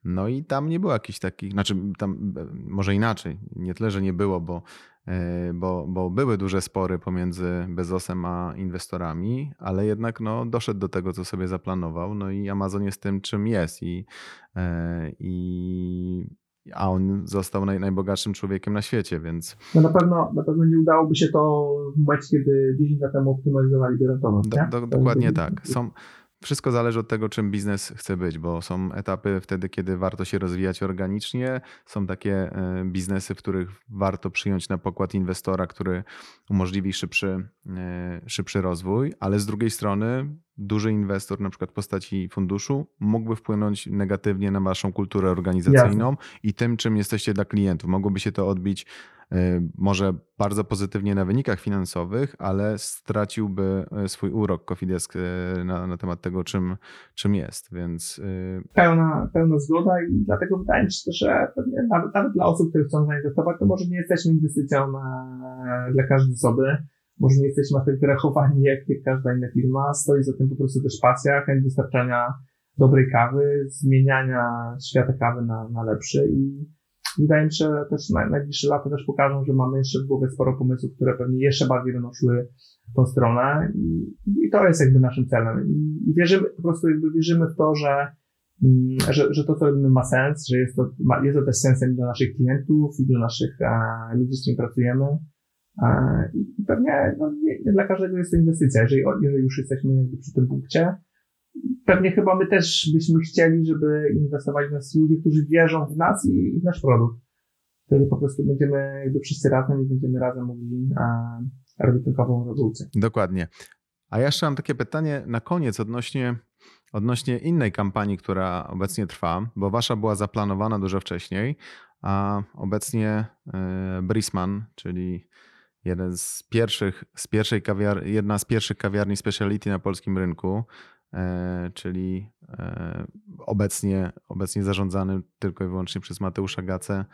No i tam nie było jakichś takich, znaczy tam może inaczej, nie tyle, że nie było, bo, e, bo, bo były duże spory pomiędzy Bezosem a inwestorami, ale jednak no, doszedł do tego, co sobie zaplanował, no i Amazon jest tym, czym jest i, i a on został naj, najbogatszym człowiekiem na świecie, więc... No na pewno, na pewno nie udałoby się to w momencie, kiedy 10 lat temu optymalizowali rentowność. Do, do, dokładnie tak. Są, wszystko zależy od tego, czym biznes chce być, bo są etapy wtedy, kiedy warto się rozwijać organicznie. Są takie e, biznesy, w których warto przyjąć na pokład inwestora, który umożliwi szybszy, e, szybszy rozwój, ale z drugiej strony duży inwestor, na przykład w postaci funduszu, mógłby wpłynąć negatywnie na waszą kulturę organizacyjną Jasne. i tym, czym jesteście dla klientów. Mogłoby się to odbić może bardzo pozytywnie na wynikach finansowych, ale straciłby y, swój urok Cofidesk y, na, na temat tego, czym, czym jest, więc... Pełna, pełna zgoda i dlatego wydaje mi się, że nawet, nawet dla osób, które chcą zainwestować, to może nie jesteśmy inwestycją dla każdej osoby, może nie jesteśmy tak wyrachowani jak, jak każda inna firma. Stoi za tym po prostu też pasja, chęć dostarczania dobrej kawy, zmieniania świata kawy na, na lepszy i wydaje mi się, że też na, najbliższe lata też pokażą, że mamy jeszcze w głowie sporo pomysłów, które pewnie jeszcze bardziej będą szły w tą stronę i, i to jest jakby naszym celem. I, wierzymy, po prostu jakby wierzymy w to, że, mm, że, że to, co robimy ma sens, że jest to, jest to też sensem dla naszych klientów i dla naszych a, ludzi, z którymi pracujemy i pewnie no, nie, nie, dla każdego jest to inwestycja. Jeżeli, jeżeli już jesteśmy przy tym punkcie, pewnie chyba my też byśmy chcieli, żeby inwestować w nas ludzie, którzy wierzą w nas i, w nasz produkt. Wtedy po prostu będziemy jakby wszyscy razem i będziemy razem mogli a, robić tankową rewolucję. Dokładnie. A ja jeszcze mam takie pytanie na koniec odnośnie, odnośnie innej kampanii, która obecnie trwa, bo wasza była zaplanowana dużo wcześniej, a obecnie e, Brisman, czyli jeden z pierwszych, z pierwszej kawiar, jedna z pierwszych kawiarni speciality na polskim rynku, czyli e, obecnie, obecnie zarządzany tylko i wyłącznie przez Mateusza Gacę,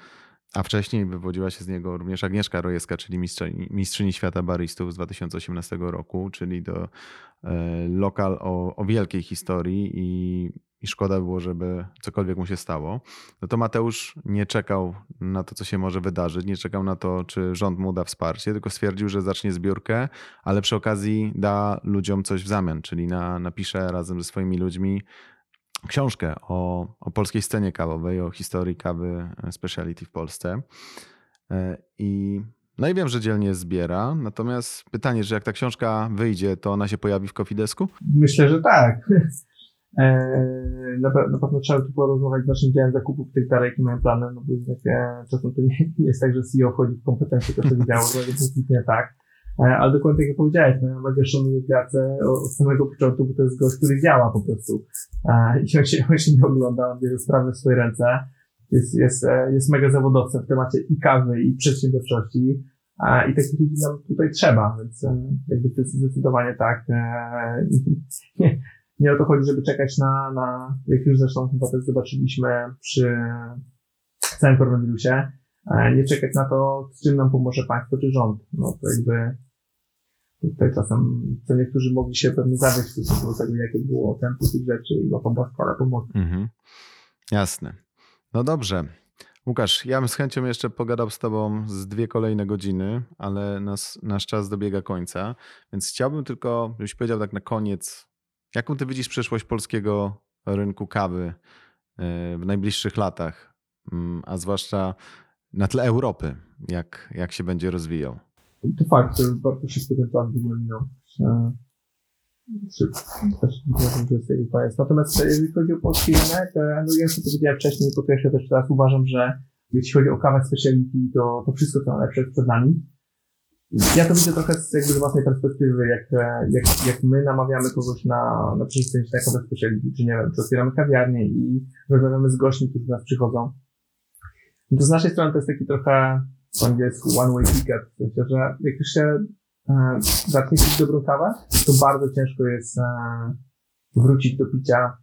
a wcześniej wywodziła się z niego również Agnieszka Rojewska, czyli mistrzyni, mistrzyni świata baristów z 2018 roku, czyli to e, lokal o, o wielkiej historii i, i szkoda było, żeby cokolwiek mu się stało. No to Mateusz nie czekał na to, co się może wydarzyć, nie czekał na to, czy rząd mu da wsparcie, tylko stwierdził, że zacznie zbiórkę, ale przy okazji da ludziom coś w zamian, czyli na, napisze razem ze swoimi ludźmi książkę o, o polskiej scenie kawowej, o historii kawy speciality w Polsce. E, I no i wiem, że dzielnie zbiera, natomiast pytanie, że jak ta książka wyjdzie, to ona się pojawi w Kofidesku? Myślę, że tak. E, na, na pewno trzeba tu porozmawiać z naszym działem zakupów tych dalej, jakie mają plany, no bo takie, czasem to nie, jest tak, że CEO wchodzi w kompetencje każdego działu, to jest nie tak. E, ale dokładnie tak jak powiedziałeś, no, ja mega szanuję pracę od samego początku, bo to jest gość, który działa po prostu. E, I on się, on się nie ogląda, on bierze sprawy w swoje ręce. Jest, jest, e, jest mega zawodowcem w temacie i kawy, i przedsiębiorczości. I takich ludzi nam tutaj trzeba, więc jakby zdecydowanie tak. Nie, nie o to chodzi, żeby czekać na, na jak już zresztą chyba też zobaczyliśmy przy całym koronawirusie, nie czekać na to, z czym nam pomoże państwo czy rząd. No to jakby tutaj czasem, co niektórzy mogli się pewnie zawieść w stosunku do tego, jakie było tempo tych rzeczy i łapą ale pomocy. Mhm. Jasne. No dobrze. Łukasz, ja bym z chęcią jeszcze pogadał z Tobą z dwie kolejne godziny, ale nas, nasz czas dobiega końca, więc chciałbym tylko, żebyś powiedział tak na koniec, jaką Ty widzisz przyszłość polskiego rynku kawy e, w najbliższych latach, mm, a zwłaszcza na tle Europy, jak, jak się będzie rozwijał? To fakt, bardzo szybko ten czas w ogóle minął. Też uważam, że jest jego jest. Natomiast jeżeli chodzi o polski rynek, no ja już to powiedziałem wcześniej podkreślę też teraz, uważam, że jeśli chodzi o kawę speciality, to, to wszystko najlepsze jest przed nami. Ja to widzę trochę z jakby z własnej perspektywy, jak, jak, jak my namawiamy kogoś na, na na kawę speciality, czy nie wiem, czy otwieramy kawiarnię i rozmawiamy z gośćmi, którzy do nas przychodzą, no to z naszej strony to jest taki trochę po angielsku one way ticket, w sensie, że jak już się e, zacznie pić dobrą kawę, to bardzo ciężko jest e, wrócić do picia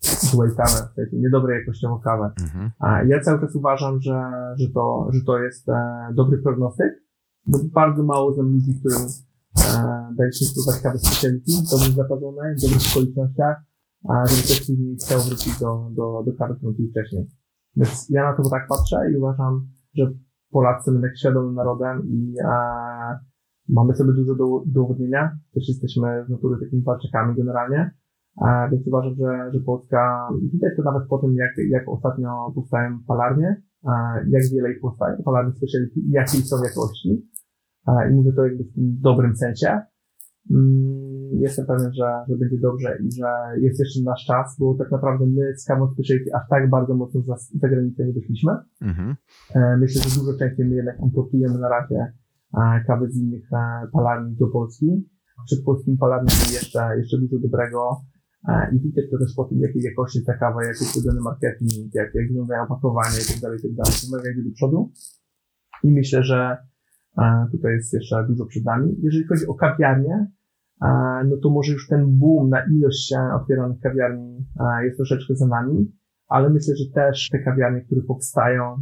złej kawy, w sensie niedobrej jakościowo kawę. Mhm. A ja cały czas uważam, że, że, to, że to jest e, dobry prognostyk, bo bardzo mało znam ludzi, którym e, daje się spróbować kawy specjality, dobrze zapadzonej, w dobrych okolicznościach, a żeby też później chciał wrócić do, do, do kawy, którą pił wcześniej. Więc ja na to tak patrzę i uważam, że Polacy są jednak świadomym narodem i e, mamy sobie dużo do udowodnienia. Też jesteśmy z natury takimi walczykami generalnie. E, więc uważam, że, że Polska, widać to nawet po tym, jak, jak ostatnio powstają palarnie, jak wiele ich powstaje, palarni speciality, jakie są jakości. I mówię to jakby w tym dobrym sensie. Mm, jestem pewien, że, że będzie dobrze i że jest jeszcze nasz czas, bo tak naprawdę my z Camon Speciality aż tak bardzo mocno za, za granicę nie wyszliśmy. Mhm. E, myślę, że dużo częściej my jednak importujemy na razie e, kawy z innych e, palarni do Polski. Przed polskimi palarniami jeszcze, jeszcze dużo dobrego i widać to też po tym, jakiej jakości ta kawa, jak jest robiony marketing, jak, jak wyglądają opakowania i tak dalej, i tak dalej. To mega idzie do przodu. I myślę, że Tutaj jest jeszcze dużo przed nami. Jeżeli chodzi o kawiarnię, no to może już ten boom na ilość otwieranych kawiarni jest troszeczkę za nami, ale myślę, że też te kawiarnie, które powstają,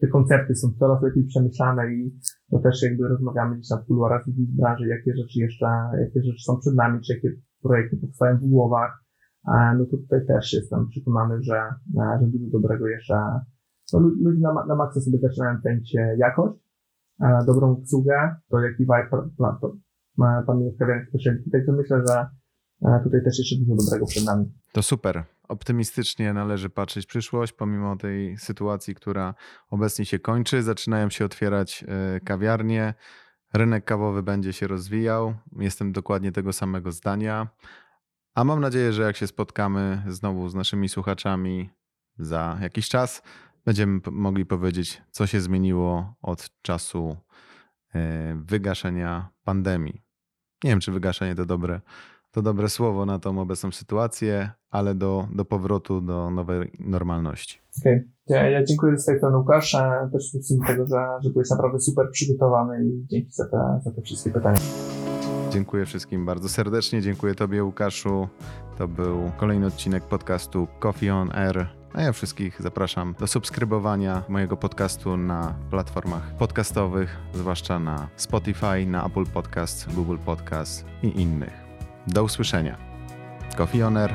te koncepty są coraz lepiej przemyślane i to też jakby rozmawiamy gdzieś na kuluarach w branży, jakie rzeczy jeszcze, jakie rzeczy są przed nami, czy jakie projekty powstają w głowach, no to tutaj też jestem przekonany, że, że dużo dobrego jeszcze, no, ludzie na, na maksa sobie zaczynają cenić jakość, dobrą obsługę, to jaki vibe panuje w kawiarni speciality. Także myślę, że e, tutaj też jeszcze dużo dobrego przed nami. To super. Optymistycznie należy patrzeć w przyszłość, pomimo tej sytuacji, która obecnie się kończy. Zaczynają się otwierać e, kawiarnie, rynek kawowy będzie się rozwijał. Jestem dokładnie tego samego zdania. A mam nadzieję, że jak się spotkamy znowu z naszymi słuchaczami za jakiś czas, będziemy mogli powiedzieć, co się zmieniło od czasu e, wygaszenia pandemii. Nie wiem, czy wygaszenie to dobre, to dobre słowo na tą obecną sytuację, ale do, do powrotu do nowej normalności. Okay. ja, ja dziękuję z tej strony Łukasz, też z tego, że, że byłeś naprawdę super przygotowany i dzięki za te, za te wszystkie pytania. Dziękuję wszystkim bardzo serdecznie. Dziękuję Tobie, Łukaszu. To był kolejny odcinek podcastu Coffee on Air. A ja wszystkich zapraszam do subskrybowania mojego podcastu na platformach podcastowych, zwłaszcza na Spotify, na Apple Podcast, Google Podcast i innych. Do usłyszenia. Coffee On Air